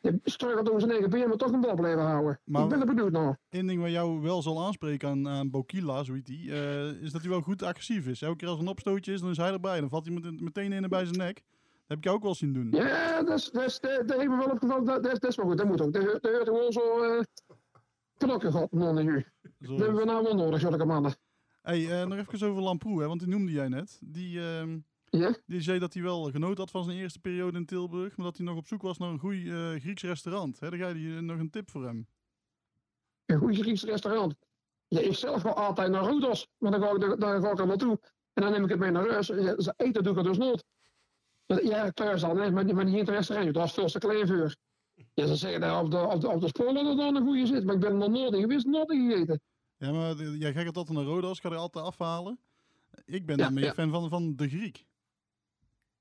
Je struikelt over zijn eigen been, maar toch een bal blijven houden. Maar- ik ben er benieuwd naar. Eén ding wat jou wel zal aanspreken aan, aan Bokila, zo heet die, eh, is dat hij wel goed agressief is. Elke keer als er een opstootje is, dan is hij erbij. Dan valt hij met- meteen in en bij zijn nek. Dat heb ik jou ook wel zien doen. Ja, dat, is, dat, is, dat, dat heeft me wel opgevallen. Dat, dat, is- dat is wel goed, dat moet ook. Dat, dat hoort gewoon zo... eh knokken gehad, man, nu. Dat hebben we nou wel nodig, zulke mannen. Hey, eh, nog even over Lamproe, hè, want die noemde jij net. Die, ehm, Ja? die zei dat hij wel genoten had van zijn eerste periode in Tilburg, maar dat hij nog op zoek was naar een goed eh, Grieks restaurant. Dan ga je nog een tip voor hem. Een goed Grieks restaurant. Ja, ik zelf ga altijd naar Rodos, maar dan ga ik, daar ga ik er naartoe. En dan neem ik het mee naar huis. Ja, ze eten doe ik er dus nooit. Ja, thuis dan, hè, maar, maar niet in het restaurant. Dat is veel te klein voor. Ja, ze zeggen daar op de, op de, op de spoor dat er dan een goede zit. Maar ik ben er nog nooit in geweest, nooit in gegeten. Ja, maar de- jij gaat altijd naar Rodos, ga er altijd afhalen. Ik ben Ja, dan meer ja. fan van, van de Griek.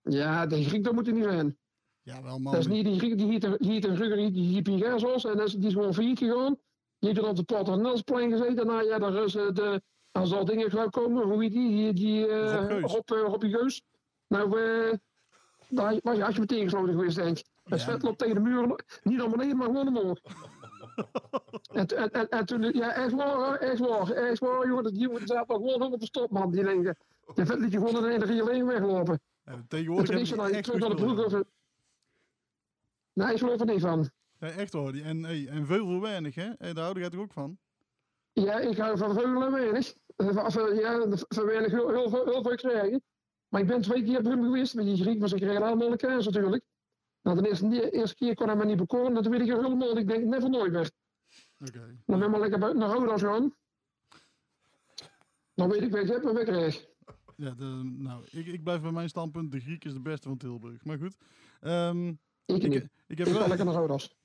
Ja, de Griek, dat moet er niet zijn. Ja, wel man. Dat is niet die Griek, die hiet hiet een Rugger, die hiet Pingazos. En dat is, die is gewoon failliet gegaan. Die heeft er op de Paternelsplein gezeten. Nou ja, daar is eh, de, als er dingen zou komen, hoe heet die? Die, die eh, Rob Geus. Rob, eh, Geus. Nou, eh daar was je, had je meteen gesloten geweest, denk ik. Het vet loopt tegen de muur, niet naar beneden, maar gewoon omhoog. en, en, en, en toen, ja, echt waar, echt waar, echt waar, jongen, die jongen zaten gewoon helemaal verstopt, man, die dingen. Die vet liet je gewoon in de hele alleen weglopen. Tegenwoordig heb ik dan echt terug naar de broek. nee, ik geloof er niet van. Echt hoor. Die- En, hey, en veel voor weinig, hè? Hey, daar hou jij toch ook van? Ja, ik hou van veel en weinig. Eh, ja, van weinig heel, heel, veel- heel veel krijgen. Maar ik ben twee keer bij hem geweest met die Griek, maar ze kregen allemaal kaas natuurlijk. Nou, de eerste, de eerste keer kon hij me niet bekoren, dat weet ik er helemaal. Ik denk, never nooit meer. Oké. Dan ben ik maar lekker buiten naar Rodas gaan. Dan weet ik wat ik heb en wat ik krijg. Ja, de, nou, ik, ik blijf bij mijn standpunt. De Griek is de beste van Tilburg. Maar goed. Ehm, Ik ik, heb wel, lekker naar Rodas.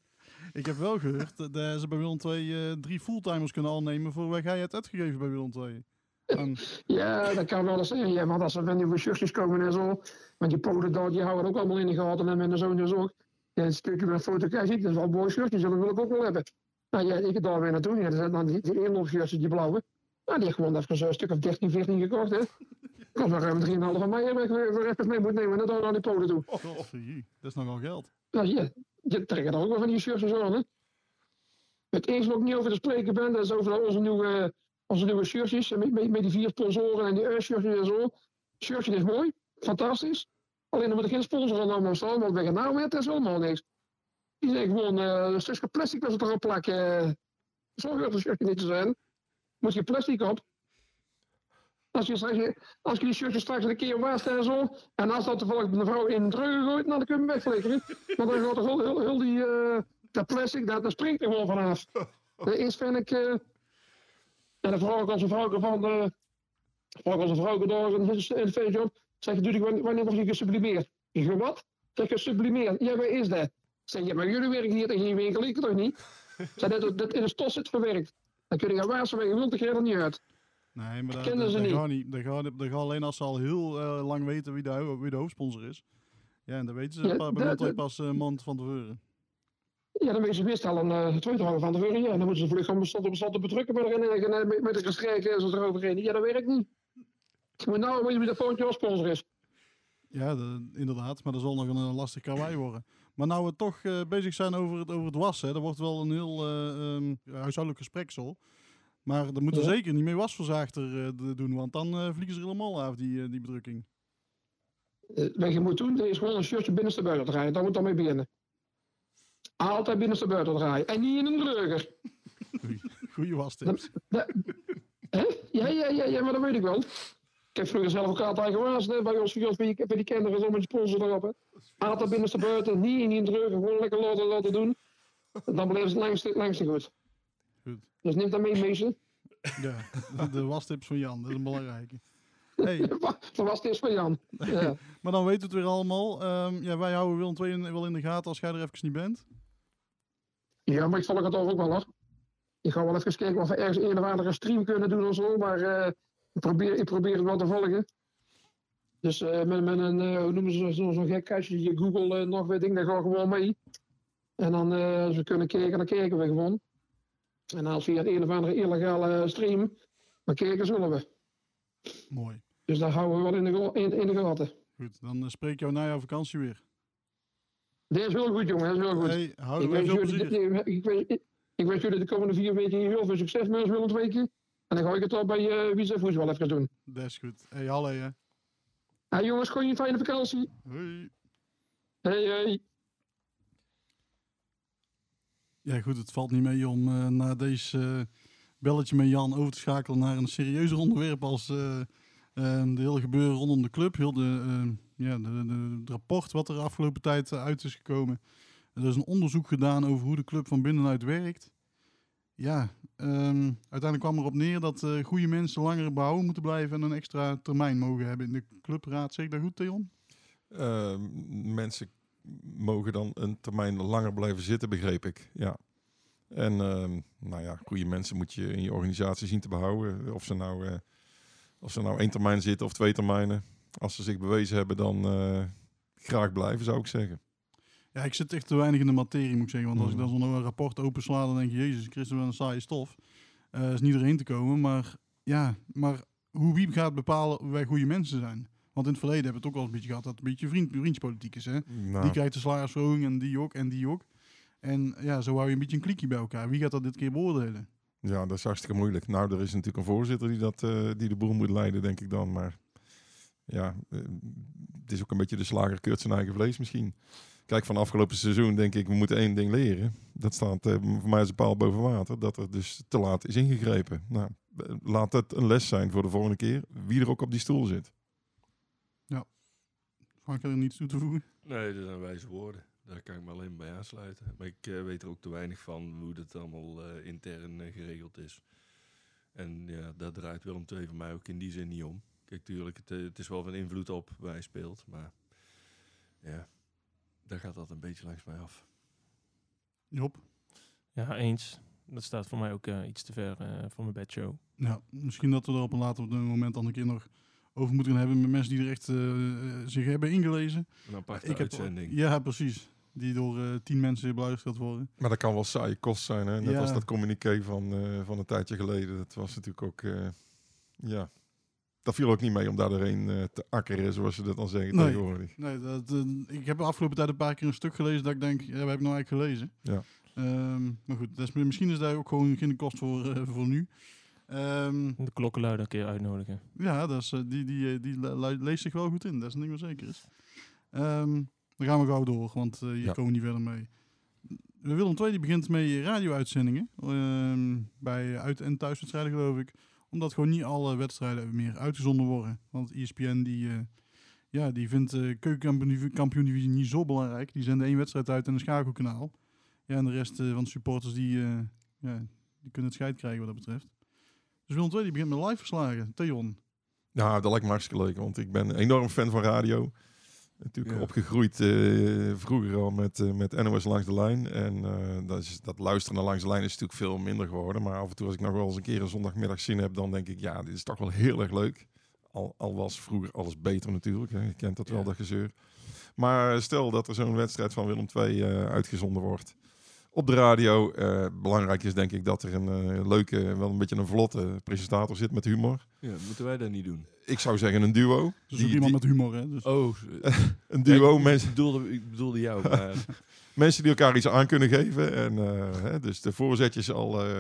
ik heb wel gehoord dat eh, ze bij Willem II eh, drie fulltimers kunnen aannemen voor waar jij hebt uitgegeven bij Willem II. En, Ja, dat kan wel eens zijn. Ja, maar als er van die shirtjes komen en zo. Want die polen daar, die houden ook allemaal in de gaten. En mijn zoon dus ook. Ja, een stukje met foto ik, dat is wel een mooi shirtje. Dat wil ik ook wel hebben. Nou ja, ik daar weer naartoe. Ja, dat zijn dan die, die die blauwe. Nou, die ik gewoon even zo'n stuk of 13, 14 gekocht, hè. Kost maar ruim 3,5 van mij weg, weer even mee moet nemen. En dan naar die polen toe. godvergie, dat is nogal geld. Nou, ja, je trekt er ook wel van die shirtjes aan, hè. Het enige wat ik niet over te spreken ben, dat is over onze nieuwe, onze nieuwe shirtjes. Met, met, met die vier sponsoren en die shirtjes en zo. Shirtje is mooi, fantastisch. Alleen dan moet er geen sponsor aan allemaal staan, want bij nou met dat is helemaal niks. Die zijn gewoon eh, een stukje plastic dat ze erop plakken. Zo hoort een shirtje niet te zijn. Moet je plastic op. Als je, straks, als je die shirtjes straks een keer waast en zo, en als dat toevallig een vrouw in een dreugen gooit, nou, dan kun je hem wegflikkeren. Want dan gaat er heel, heel, heel die, eh, dat plastic, dat, dat springt er gewoon vanaf. Dat is vind ik, eh, en dan vraag ik als een vrouw van, eh vraag ik een vrouw daar in de in de feestjob, zeg je, doe ik wanneer, word je gesublimeerd? Ik zeg, wat? Zeg je gesublimeerd? Ja, waar is dat? Zeg je, maar jullie werken hier in geen winkel, ik toch niet? Zeg, dat, dat in de stos zit verwerkt. Dan kun je gaan waarschuwen, je wilt er niet uit. Nee, maar dat, Kennen ze dat niet. gaat niet. Dat gaat, dat gaat alleen als ze al heel eh, lang weten wie de, wie de hoofdsponsor is. Ja, en dan weten ze Ja, bij dat- pas een maand van tevoren. Ja, dan moeten ze best al een uh, twee dagen van tevoren. Ja, dan moeten ze vlug gewoon stond op stond te bedrukken met, en, en, met, met de gestrijken en zo eroverheen. Ja, dat werkt niet. Je moet nou weten wie de volgende sponsor is. Ja, de- inderdaad. Maar dat zal nog een, eh, lastig karwei worden. Maar nou we toch eh, bezig zijn over het, over het wassen. Dat wordt wel een heel eh, ehm, huishoudelijk gespreksel. Maar dan moeten we Ja. zeker niet meer wasverzaagder eh, doen. Want dan eh, vliegen ze er helemaal af, die, eh, die bedrukking. Wat je moet doen, is gewoon een shirtje binnenste buiten draaien. Daar moet dan mee beginnen. Altijd binnenste buiten draaien. En niet in een dreuger. Goeie wastips. Ja, ja, ja, ja, maar dat weet ik wel. Ik heb vroeger zelf ook altijd gewaasd bij ons, bij, ons, bij, die, bij die kinderen, zo met die sponsor erop. Hè. Altijd binnenste buiten, niet in die dreuger, gewoon lekker laten, laten doen. En dan blijft het langste, langste goed. Dus neem dat mee, meester. Ja, de, de wastips van Jan, dat is een belangrijke. Hey, Dat was het eerst van Jan. Ja. maar dan weten we het weer allemaal. Ehm, ja, wij houden Willem II in- wel in de gaten als jij er even niet bent. Ja, maar ik volg het ook wel hoor. Ik ga wel even kijken of we ergens een of andere stream kunnen doen of zo, maar eh, ik, probeer, ik probeer het wel te volgen. Dus eh, met, met een, eh, hoe noemen ze zo- zo'n gek kastje, je Google nog weet ik, dan ga ik gewoon mee. En dan, als we kunnen kijken, dan kijken we gewoon. En als via het een of andere illegale stream, dan kijken zullen we. Mooi. Dus daar houden we wel in de, in, in de gaten. Goed, dan eh, spreek ik jou na jouw vakantie weer. Dit is heel goed, jongen, dat is heel goed. Hey, houden wens veel ik, ik, wens, ik, ik wens jullie de komende vier weken heel veel succes met ons Willem weken. En dan ga ik het al bij uh, Wie zijn Voetbal even doen. Dat is goed. Hey, hallo hè. Hey jongens, gewoon een fijne vakantie. Hoi. Hey, hey. Ja goed, het valt niet mee om eh, na deze, eh, belletje met Jan over te schakelen naar een serieuzer onderwerp als eh, eh, de hele gebeuren rondom de club. Heel de, ja, de, het rapport wat er afgelopen tijd uit is gekomen. Er is een onderzoek gedaan over hoe de club van binnenuit werkt. Ja, ehm, uiteindelijk kwam erop neer dat eh, goede mensen langer behouden moeten blijven en een extra termijn mogen hebben in de clubraad. Zeg ik dat goed, Theon? Eh, mensen mogen dan een termijn langer blijven zitten, begreep ik. Ja. En ehm, nou ja, goede mensen moet je in je organisatie zien te behouden. Of ze nou, eh, of ze nou één termijn zitten of twee termijnen. Als ze zich bewezen hebben, dan eh, graag blijven, zou ik zeggen. Ja, ik zit echt te weinig in de materie, moet ik zeggen. Want als ik Mhm. dan zo'n rapport opensla, dan denk je, jezus Christus, wel een saaie stof. Eh is niet doorheen te komen, maar ja, maar hoe wie gaat bepalen wij goede mensen zijn? Want in het verleden hebben we het ook al een beetje gehad dat het een beetje vriend, vriendspolitiek is. Hè? Nou, Die krijgt de salarisverhoging en die ook en die ook. En ja, zo hou je een beetje een klikje bij elkaar. Wie gaat dat dit keer beoordelen? ja, dat is hartstikke moeilijk. Nou, er is natuurlijk een voorzitter die, dat, eh, die de boel moet leiden, denk ik dan. Maar ja, eh, het is ook een beetje de slager keurt zijn eigen vlees misschien. Kijk, van afgelopen seizoen denk ik, we moeten één ding leren. Dat staat eh, voor mij als een paal boven water. Dat er dus te laat is ingegrepen. Nou, laat het een les zijn voor de volgende keer. Wie er ook op die stoel zit. Kan er niets toe te voegen? Nee, dat zijn wijze woorden. Daar kan ik me alleen bij aansluiten. Maar ik eh, weet er ook te weinig van hoe dat allemaal eh, intern eh, geregeld is. En ja, daar draait Willem II voor mij ook in die zin niet om. Kijk, tuurlijk, het, het is wel van invloed op waar hij speelt. Maar ja, daar gaat dat een beetje langs mij af. Job? Ja, eens. Dat staat voor mij ook eh, iets te ver eh, voor mijn bedshow. Ja, misschien dat we er op een later moment dan een keer nog over moeten gaan hebben met mensen die er echt eh, eh, zich hebben ingelezen. Een aparte Ik heb-. Ja, precies. Die door eh, tien mensen beluisterd worden. Maar dat kan wel saaie kost zijn. Hè? Net Ja. als dat communiqué van, eh, van een tijdje geleden. Dat was natuurlijk ook... eh, ja, dat viel ook niet mee om daar doorheen eh, te akkeren, zoals ze dat dan zeggen Nee. tegenwoordig. Nee, dat, ik heb de afgelopen tijd een paar keer een stuk gelezen dat ik denk, ja, wat heb ik nou eigenlijk gelezen? Ja. Ehm, maar goed, dat is, misschien is daar ook gewoon geen kost voor, eh, voor nu. Ehm, De klokkenluider een keer uitnodigen. ja, dat is, eh, die, die, eh, die le- le- leest zich wel goed in. Dat is een ding wat zeker is. Ehm, dan gaan we gauw door, want eh, hier Ja. komen we niet verder mee. Willem II die begint met radio-uitzendingen. ehm, bij uit- en thuiswedstrijden geloof ik. Omdat gewoon niet alle wedstrijden meer uitgezonden worden. Want ESPN die, eh, ja, die vindt de keukenkampioen-divisie niet zo belangrijk. Die zenden één wedstrijd uit en een schakelkanaal. Ja, en de rest eh, van de supporters die, eh, ja, die kunnen het scheid krijgen wat dat betreft. Dus Willem II die begint met live verslagen. Theon. Nou, dat lijkt me hartstikke leuk, want ik ben enorm fan van radio. Natuurlijk Ja. opgegroeid eh, vroeger al met, eh, met NOS Langs de Lijn. En eh, dat, is, dat luisteren naar Langs de Lijn is natuurlijk veel minder geworden. Maar af en toe als ik nog wel eens een keer een zondagmiddag zin heb, dan denk ik, ja, dit is toch wel heel erg leuk. Al, al was vroeger alles beter natuurlijk, hè. je kent dat wel, dat gezeur. Maar stel dat er zo'n wedstrijd van Willem II eh, uitgezonden wordt op de radio. eh, belangrijk is denk ik dat er een eh, leuke, wel een beetje een vlotte presentator zit met humor. Ja, moeten wij dat niet doen? Ik zou zeggen een duo. Dus Die- iemand die- met humor, hè? Dus, Oh, een duo, ik, mensen, ik, bedoelde, ik bedoelde jou. Maar, mensen die elkaar iets aan kunnen geven. En, eh, hè, dus de voorzetjes al eh,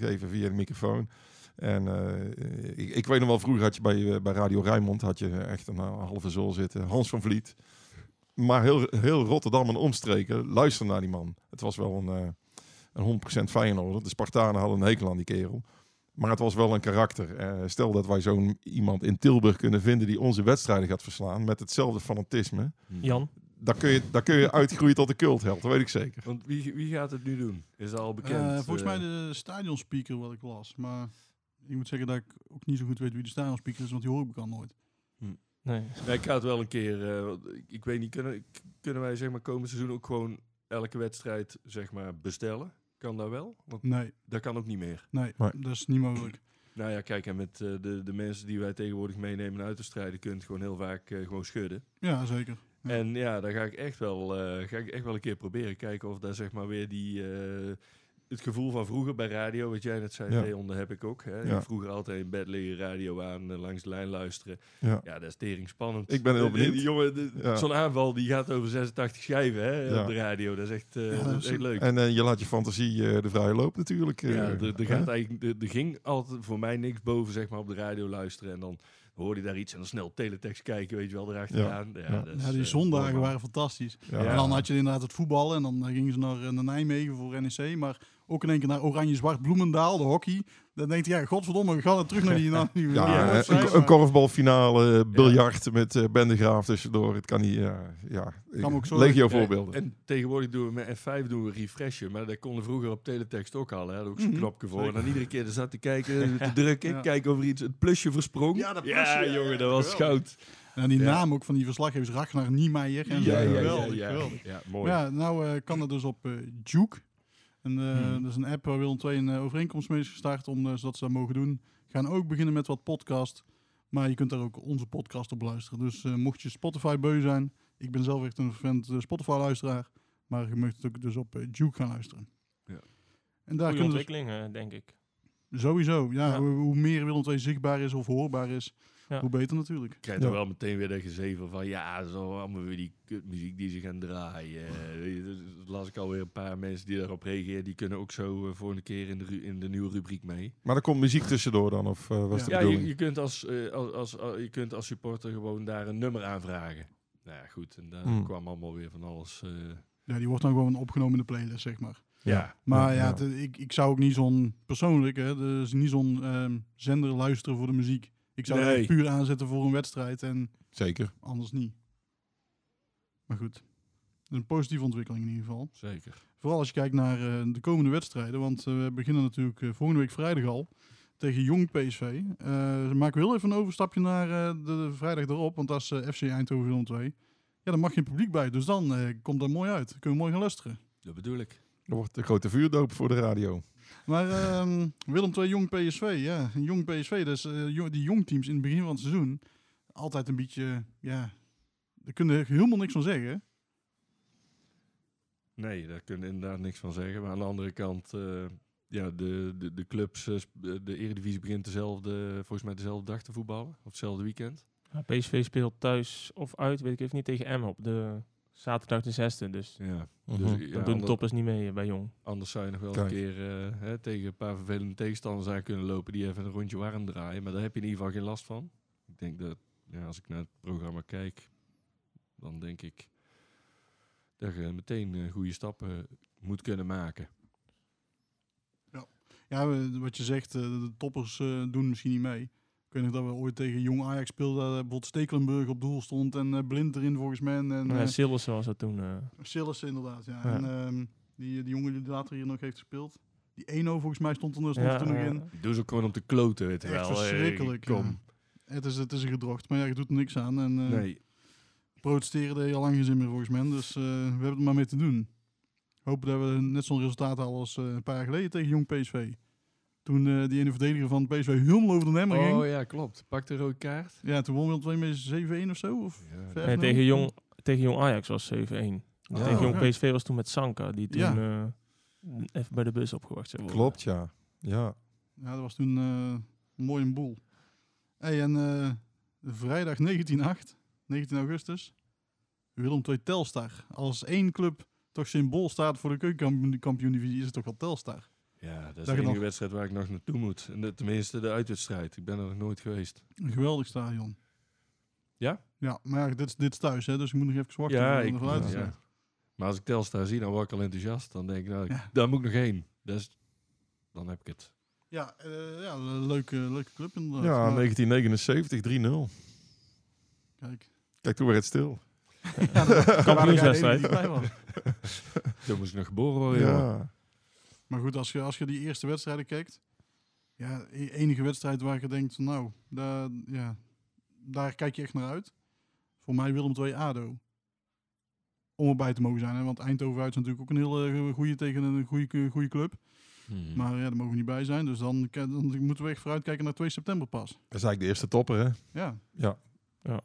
geven via de microfoon. En eh, ik, ik weet nog wel, vroeger had je bij, eh, bij Radio Rijnmond had je echt een eh, halve zool zitten. Hans van Vliet. Maar heel, heel Rotterdam en omstreken luister naar die man. Het was wel een, eh een 100% Feyenoorder. De Spartanen hadden een hekel aan die kerel. Maar het was wel een karakter. Eh, stel dat wij zo'n iemand in Tilburg kunnen vinden die onze wedstrijden gaat verslaan met hetzelfde fanatisme. Jan? Dan kun je, dan kun je uitgroeien tot een cultheld, dat weet ik zeker. want wie, wie gaat het nu doen? Is dat al bekend? Eh, volgens Eh, mij de stadionspeaker wat ik las. Maar ik moet zeggen dat ik ook niet zo goed weet wie de stadionspeaker is, want die hoor ik bekend nooit. Nee. Nee, ik ga het wel een keer. eh, ik, ik weet niet, kunnen, kunnen wij zeg maar komend seizoen ook gewoon elke wedstrijd zeg maar bestellen? Kan dat wel? Want Nee, dat kan ook niet meer. nee, Nee. dat is niet mogelijk. Nou ja, kijk, en met eh, de, de mensen die wij tegenwoordig meenemen uit de strijden, kunt gewoon heel vaak eh, gewoon schudden. Ja, zeker. Ja. En ja, daar ga ik echt wel, eh, ga ik echt wel een keer proberen. Kijken of daar zeg maar weer die, eh, het gevoel van vroeger bij radio, wat jij net zei, Ja. Dat heb ik ook. Hè. Ja. Vroeger altijd in bed liggen, radio aan, eh, langs de lijn luisteren. Ja. Ja, dat is tering spannend. Ik ben heel Eh, die- die benieuwd. jongen, de- Ja. zo'n aanval die gaat over 86 schijven hè, Ja. op de radio. Dat is echt, eh, Ja, dat is echt leuk. En eh, je laat je fantasie eh, de vrije loop natuurlijk. eh, ja, er, er, gaat eigenlijk, er, er ging altijd voor mij niks boven zeg maar, op de radio luisteren. En dan hoorde je daar iets en dan snel teletext kijken, weet je wel, erachteraan. Ja, Ja. is, Ja, die eh, zondagen waren fantastisch. Ja. En dan had je inderdaad het voetballen en dan eh, gingen ze naar, eh, naar Nijmegen voor NEC. Maar ook in één keer naar Oranje-Zwart Bloemendaal, de hockey. Dan denkt hij, ja, godverdomme, we gaan terug naar die... Naar die Ja, een, korfbalfinale, eh, biljart met eh Bendegraaf tussendoor. Het kan niet, ja. ja. Kan ook zo- Legio voorbeelden. En tegenwoordig doen we met F5 doen we refreshen. Maar dat konden vroeger op teletext ook al. Hè. Daar had ook zo'n Mhm, knopje voor. En dan iedere keer er zat te kijken, te drukken, Ja. kijken of er iets, het plusje versprong. Ja, dat plusje, ja, jongen, dat was goud. En die Ja. naam ook van die verslaggevers, Ragnar Niemeyer. En Ja, ja, ja, geweldig, ja, geweldig. ja, Maar mooi. ja, nou eh, kan het dus op eh, Juke. En, eh, Hmm. Is een app waar Willem II een eh, overeenkomst mee is gestart, om, eh, zodat ze dat mogen doen. Gaan ook beginnen met wat podcast. Maar je kunt daar ook onze podcast op luisteren. Dus eh, mocht je Spotify beu zijn, ik ben zelf echt een fan Spotify-luisteraar. Maar je mag het ook dus op Juke gaan luisteren. Ja. En daar dus ontwikkeling, eh, denk ik. sowieso, ja, Ja. Hoe, hoe meer Willem II zichtbaar is of hoorbaar is, Ja. hoe beter natuurlijk. Ik krijg Ja. er wel meteen weer dat gezeven van ja, zo allemaal weer die kutmuziek die ze gaan draaien. Weet je, dus las ik alweer een paar mensen die daarop reageren. Die kunnen ook zo eh, volgende keer in de, in de nieuwe rubriek mee. Maar er komt muziek tussendoor dan, of eh, was Ja. de Ja, bedoeling? je, je, kunt als, eh, als, als, als- je kunt als supporter gewoon daar een nummer aanvragen. Nou ja, goed. En daar Hmm. kwam allemaal weer van alles. eh, Ja, die wordt dan gewoon opgenomen in de playlist, zeg maar. ja. Maar Ja, ja, ja. het- ik, ik zou ook niet zo'n, persoonlijk, hè, dus niet zo'n ehm, zender luisteren voor de muziek. Ik zou het Nee. echt puur aanzetten voor een wedstrijd en Zeker. anders niet. Maar goed, het is een positieve ontwikkeling in ieder geval. Zeker. Vooral als je kijkt naar eh, de komende wedstrijden, want eh, we beginnen natuurlijk eh, volgende week vrijdag al tegen Jong PSV. Eh maken we heel even een overstapje naar eh, de, de vrijdag erop, want dat is eh, FC Eindhoven Willem 2. Ja, dan mag geen publiek bij, dus dan eh, komt dat mooi uit. Dan kunnen we mooi gaan luisteren. Dat bedoel ik. Er wordt een grote vuurdoop voor de radio. Maar ehm, Willem II Jong PSV, ja. Een Jong PSV, dus eh, die jong teams in het begin van het seizoen. Altijd een beetje, ja, daar kunnen we helemaal niks van zeggen. Nee, daar kun je inderdaad niks van zeggen. Maar aan de andere kant, eh, ja, de, de, de clubs, eh, de Eredivisie begint dezelfde, volgens mij dezelfde dag te voetballen. Of hetzelfde weekend. Ja, PSV speelt thuis of uit, weet ik even niet, tegen Emmen op de zaterdag de 6e. Dus Ja. Mhm. Dus, dan ja, doen de toppers niet mee eh, bij Jong. Anders zou je nog wel Kijk. een keer eh, hè, tegen een paar vervelende tegenstanders aan kunnen lopen die even een rondje warm draaien. Maar daar heb je in ieder geval geen last van. Ik denk dat, ja, als ik naar het programma kijk, dan denk ik dat je meteen eh, goede stappen moet kunnen maken. Ja, we- wat je zegt, de toppers doen misschien niet mee. Ik weet nog dat we ooit tegen Jong Ajax speelden, dat eh, bijvoorbeeld Stekelenburg op doel stond en eh, Blind erin volgens mij. En, Ja, eh Sillissen was dat toen. eh. Sillissen inderdaad, ja. Ja. En ehm, die, die jongen die later hier nog heeft gespeeld. Die Eno volgens mij stond er, stond Ja, er toen nog in. Die doen ze ook gewoon om te kloten, weet je Echt wel. Eh, verschrikkelijk. Kom. ja. Het is, het is een gedrocht, maar ja, je doet er niks aan. En, eh, Nee. protesteren deed je al lang geen zin meer volgens mij. Dus eh, we hebben er maar mee te doen. Hopen dat we net zo'n resultaat halen als eh, een paar jaar geleden tegen Jong PSV. Toen eh, die ene verdediger van PSV helemaal over de nemmer ging. Oh ja, klopt. Pak de rode kaart. Ja, toen won Willem II met 7-1 of zo. Of Ja, Ver- Nee, F0? tegen, Jong, tegen Jong Ajax was 7-1. Oh, tegen Jong. PSV was toen met Sanka, die toen Ja. eh, even bij de bus opgewacht zou worden. Klopt, ja. Ja. Ja, dat was toen eh, een mooie boel. Hey, en eh, vrijdag 19-8, 19 augustus, Willem II Telstar. Als één club toch symbool staat voor de keukenkampioen-divisie, is het toch wel Telstar. Ja, dat is de je enige nog- wedstrijd waar ik nog naartoe moet. En de, tenminste de uitwedstrijd. Ik ben er nog nooit geweest. Een geweldig stadion. Ja? Ja, maar ja, dit, is- dit is thuis, hè, dus je moet nog even wachten. Ja, de ik, geluidswedstrijd. ja. Maar als ik Telstar zie, dan word ik al enthousiast. Dan denk ik, nou, Ja. daar moet ik nog heen. Dus, dan heb ik het. Ja, eh, ja, een leuke, leuke club inderdaad. Ja, Maar, 1979, 3-0. Kijk. Kijk, toen werd het stil. Ja, Kampioenswedstrijd. Toen moest ik nog geboren worden, jongen. Ja. Maar goed, als je, als je die eerste wedstrijden kijkt. Ja, e- enige wedstrijd waar je denkt, nou, daar, ja, daar kijk je echt naar uit. Voor mij Willem II ADO. Om erbij te mogen zijn. Hè? Want Eindhoven uit is natuurlijk ook een hele goede tegen een goede, goede club. Hmm. Maar ja, daar mogen we niet bij zijn. Dus dan, dan moeten we echt vooruit kijken naar 2 september pas. Dat is eigenlijk de eerste topper, hè? Ja,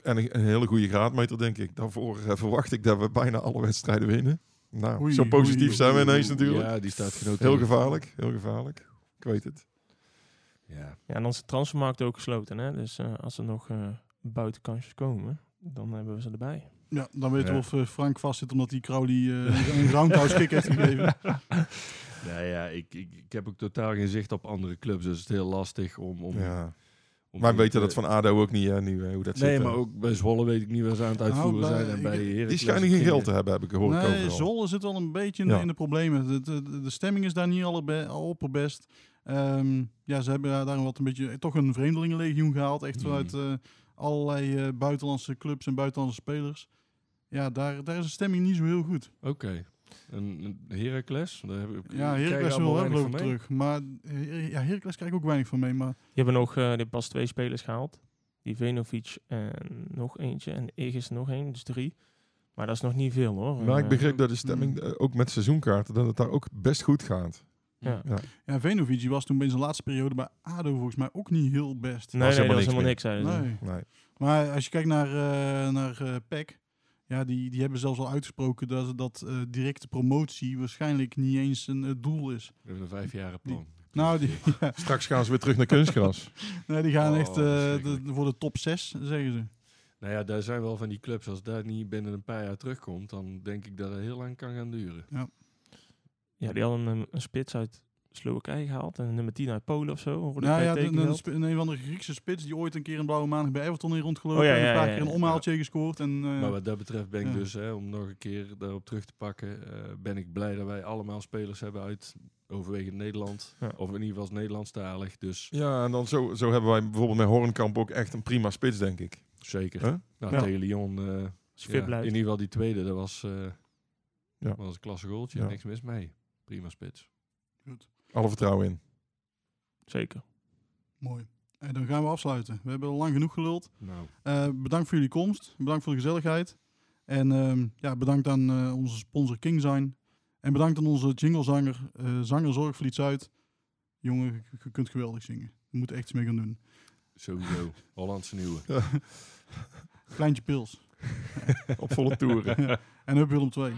En een, een hele goede graadmeter, denk ik. Daarvoor eh, verwacht ik dat we bijna alle wedstrijden winnen. Nou, Oei, zo positief oei, zijn we oei, ineens natuurlijk. Ja, die staat genoten. Heel gevaarlijk, heel gevaarlijk. Ik weet het. Ja. Ja, en onze transfermarkt ook gesloten. Hè? Dus eh, als er nog eh, buitenkansjes komen, dan hebben we ze erbij. ja dan weten we Ja. of eh, Frank vastzit omdat hij Crowley eh, een roundhouse kick heeft gegeven. Nou ja, ik, ik, ik heb ook totaal geen zicht op andere clubs. Dus het is heel lastig om, om, Ja. Maar weet je dat eh, van ADO ook niet, hè, nu, eh, hoe dat Nee, zit. eh. maar ook bij Zwolle weet ik niet waar ze aan het uitvoeren Nou, bij- zijn. En bij die Heracles Die schijnen geen geld te hebben, heb ik gehoord. Nee, overal. Zwolle zit wel een beetje in, de- Ja. in de problemen. De, de, de stemming is daar niet allerbe- al opperbest. Ehm ja, ze hebben daar wat een beetje, toch een vreemdelingenlegioen gehaald. Echt Mhm. vanuit eh, allerlei eh, buitenlandse clubs en buitenlandse spelers. Ja, daar, daar is de stemming niet zo heel goed. Oké. En Heracles? Daar heb ik, Ja, je Heracles wil wel weinig geloof ik van mee. terug. Maar eh, ja, Heracles krijg ik ook weinig van mee. Maar Die hebben nog eh, hebben pas twee spelers gehaald. Die Venovic en nog eentje. En Egis nog één, dus drie. Maar dat is nog niet veel hoor. Maar ik Eh, begreep dat de stemming, eh, ook met seizoenkaarten, dat het daar ook best goed gaat. Ja. Ja. ja, Venovic was toen bij zijn laatste periode bij ADO volgens mij ook niet heel best. Nee, was nee, dat helemaal was niks helemaal niks, zeiden ze. Nee. Nee. Maar als je kijkt naar, eh naar eh PEC, ja, die, die hebben zelfs al uitgesproken dat, dat eh, directe promotie waarschijnlijk niet eens een eh, doel is. We hebben een vijfjaren plan. Nou, die, ja, Straks gaan ze weer terug naar kunstgras. nee, die gaan Oh, echt eh, de, voor de top 6, zeggen ze. Nou ja, daar zijn wel van die clubs. Als dat niet binnen een paar jaar terugkomt, dan denk ik dat het heel lang kan gaan duren. Ja, die hadden een, een spits uit Slowakije gehaald. En nummer 10 uit Polen of zo. Nou ja, de, de, sp- een, een van de Griekse spits die ooit een keer een blauwe maandag bij Everton in rondgelopen Oh ja, en ja, een paar ja, keer een ja. omhaaltje gescoord. En, eh, Maar wat dat betreft ben ik ja. dus, hè, om nog een keer daarop terug te pakken, eh, ben ik blij dat wij allemaal spelers hebben uit overwegend Nederland. Ja. Of in ieder geval Nederlandstalig. Dus Ja, en dan zo, zo hebben wij bijvoorbeeld met Hornkamp ook echt een prima spits, denk ik. zeker. Huh? Nou, Ja. tegen Lyon, eh, ja, fit in ieder geval die tweede, dat was, eh Ja. was een klasse goaltje. Ja. Niks mis mee. Prima spits. Alle vertrouwen in. Zeker. Mooi. En dan gaan we afsluiten. We hebben al lang genoeg geluld. Nou, Eh, bedankt voor jullie komst. Bedankt voor de gezelligheid. En ehm, ja, bedankt aan eh, onze sponsor Kingsign. En bedankt aan onze jinglezanger, eh zanger Zorgvliet Zuid. Jongen, je, kunt geweldig zingen. Je moet echt iets mee gaan doen. sowieso. Hollandse nieuwe. Kleintje pils. Op volle toeren. en Hup Willem 2.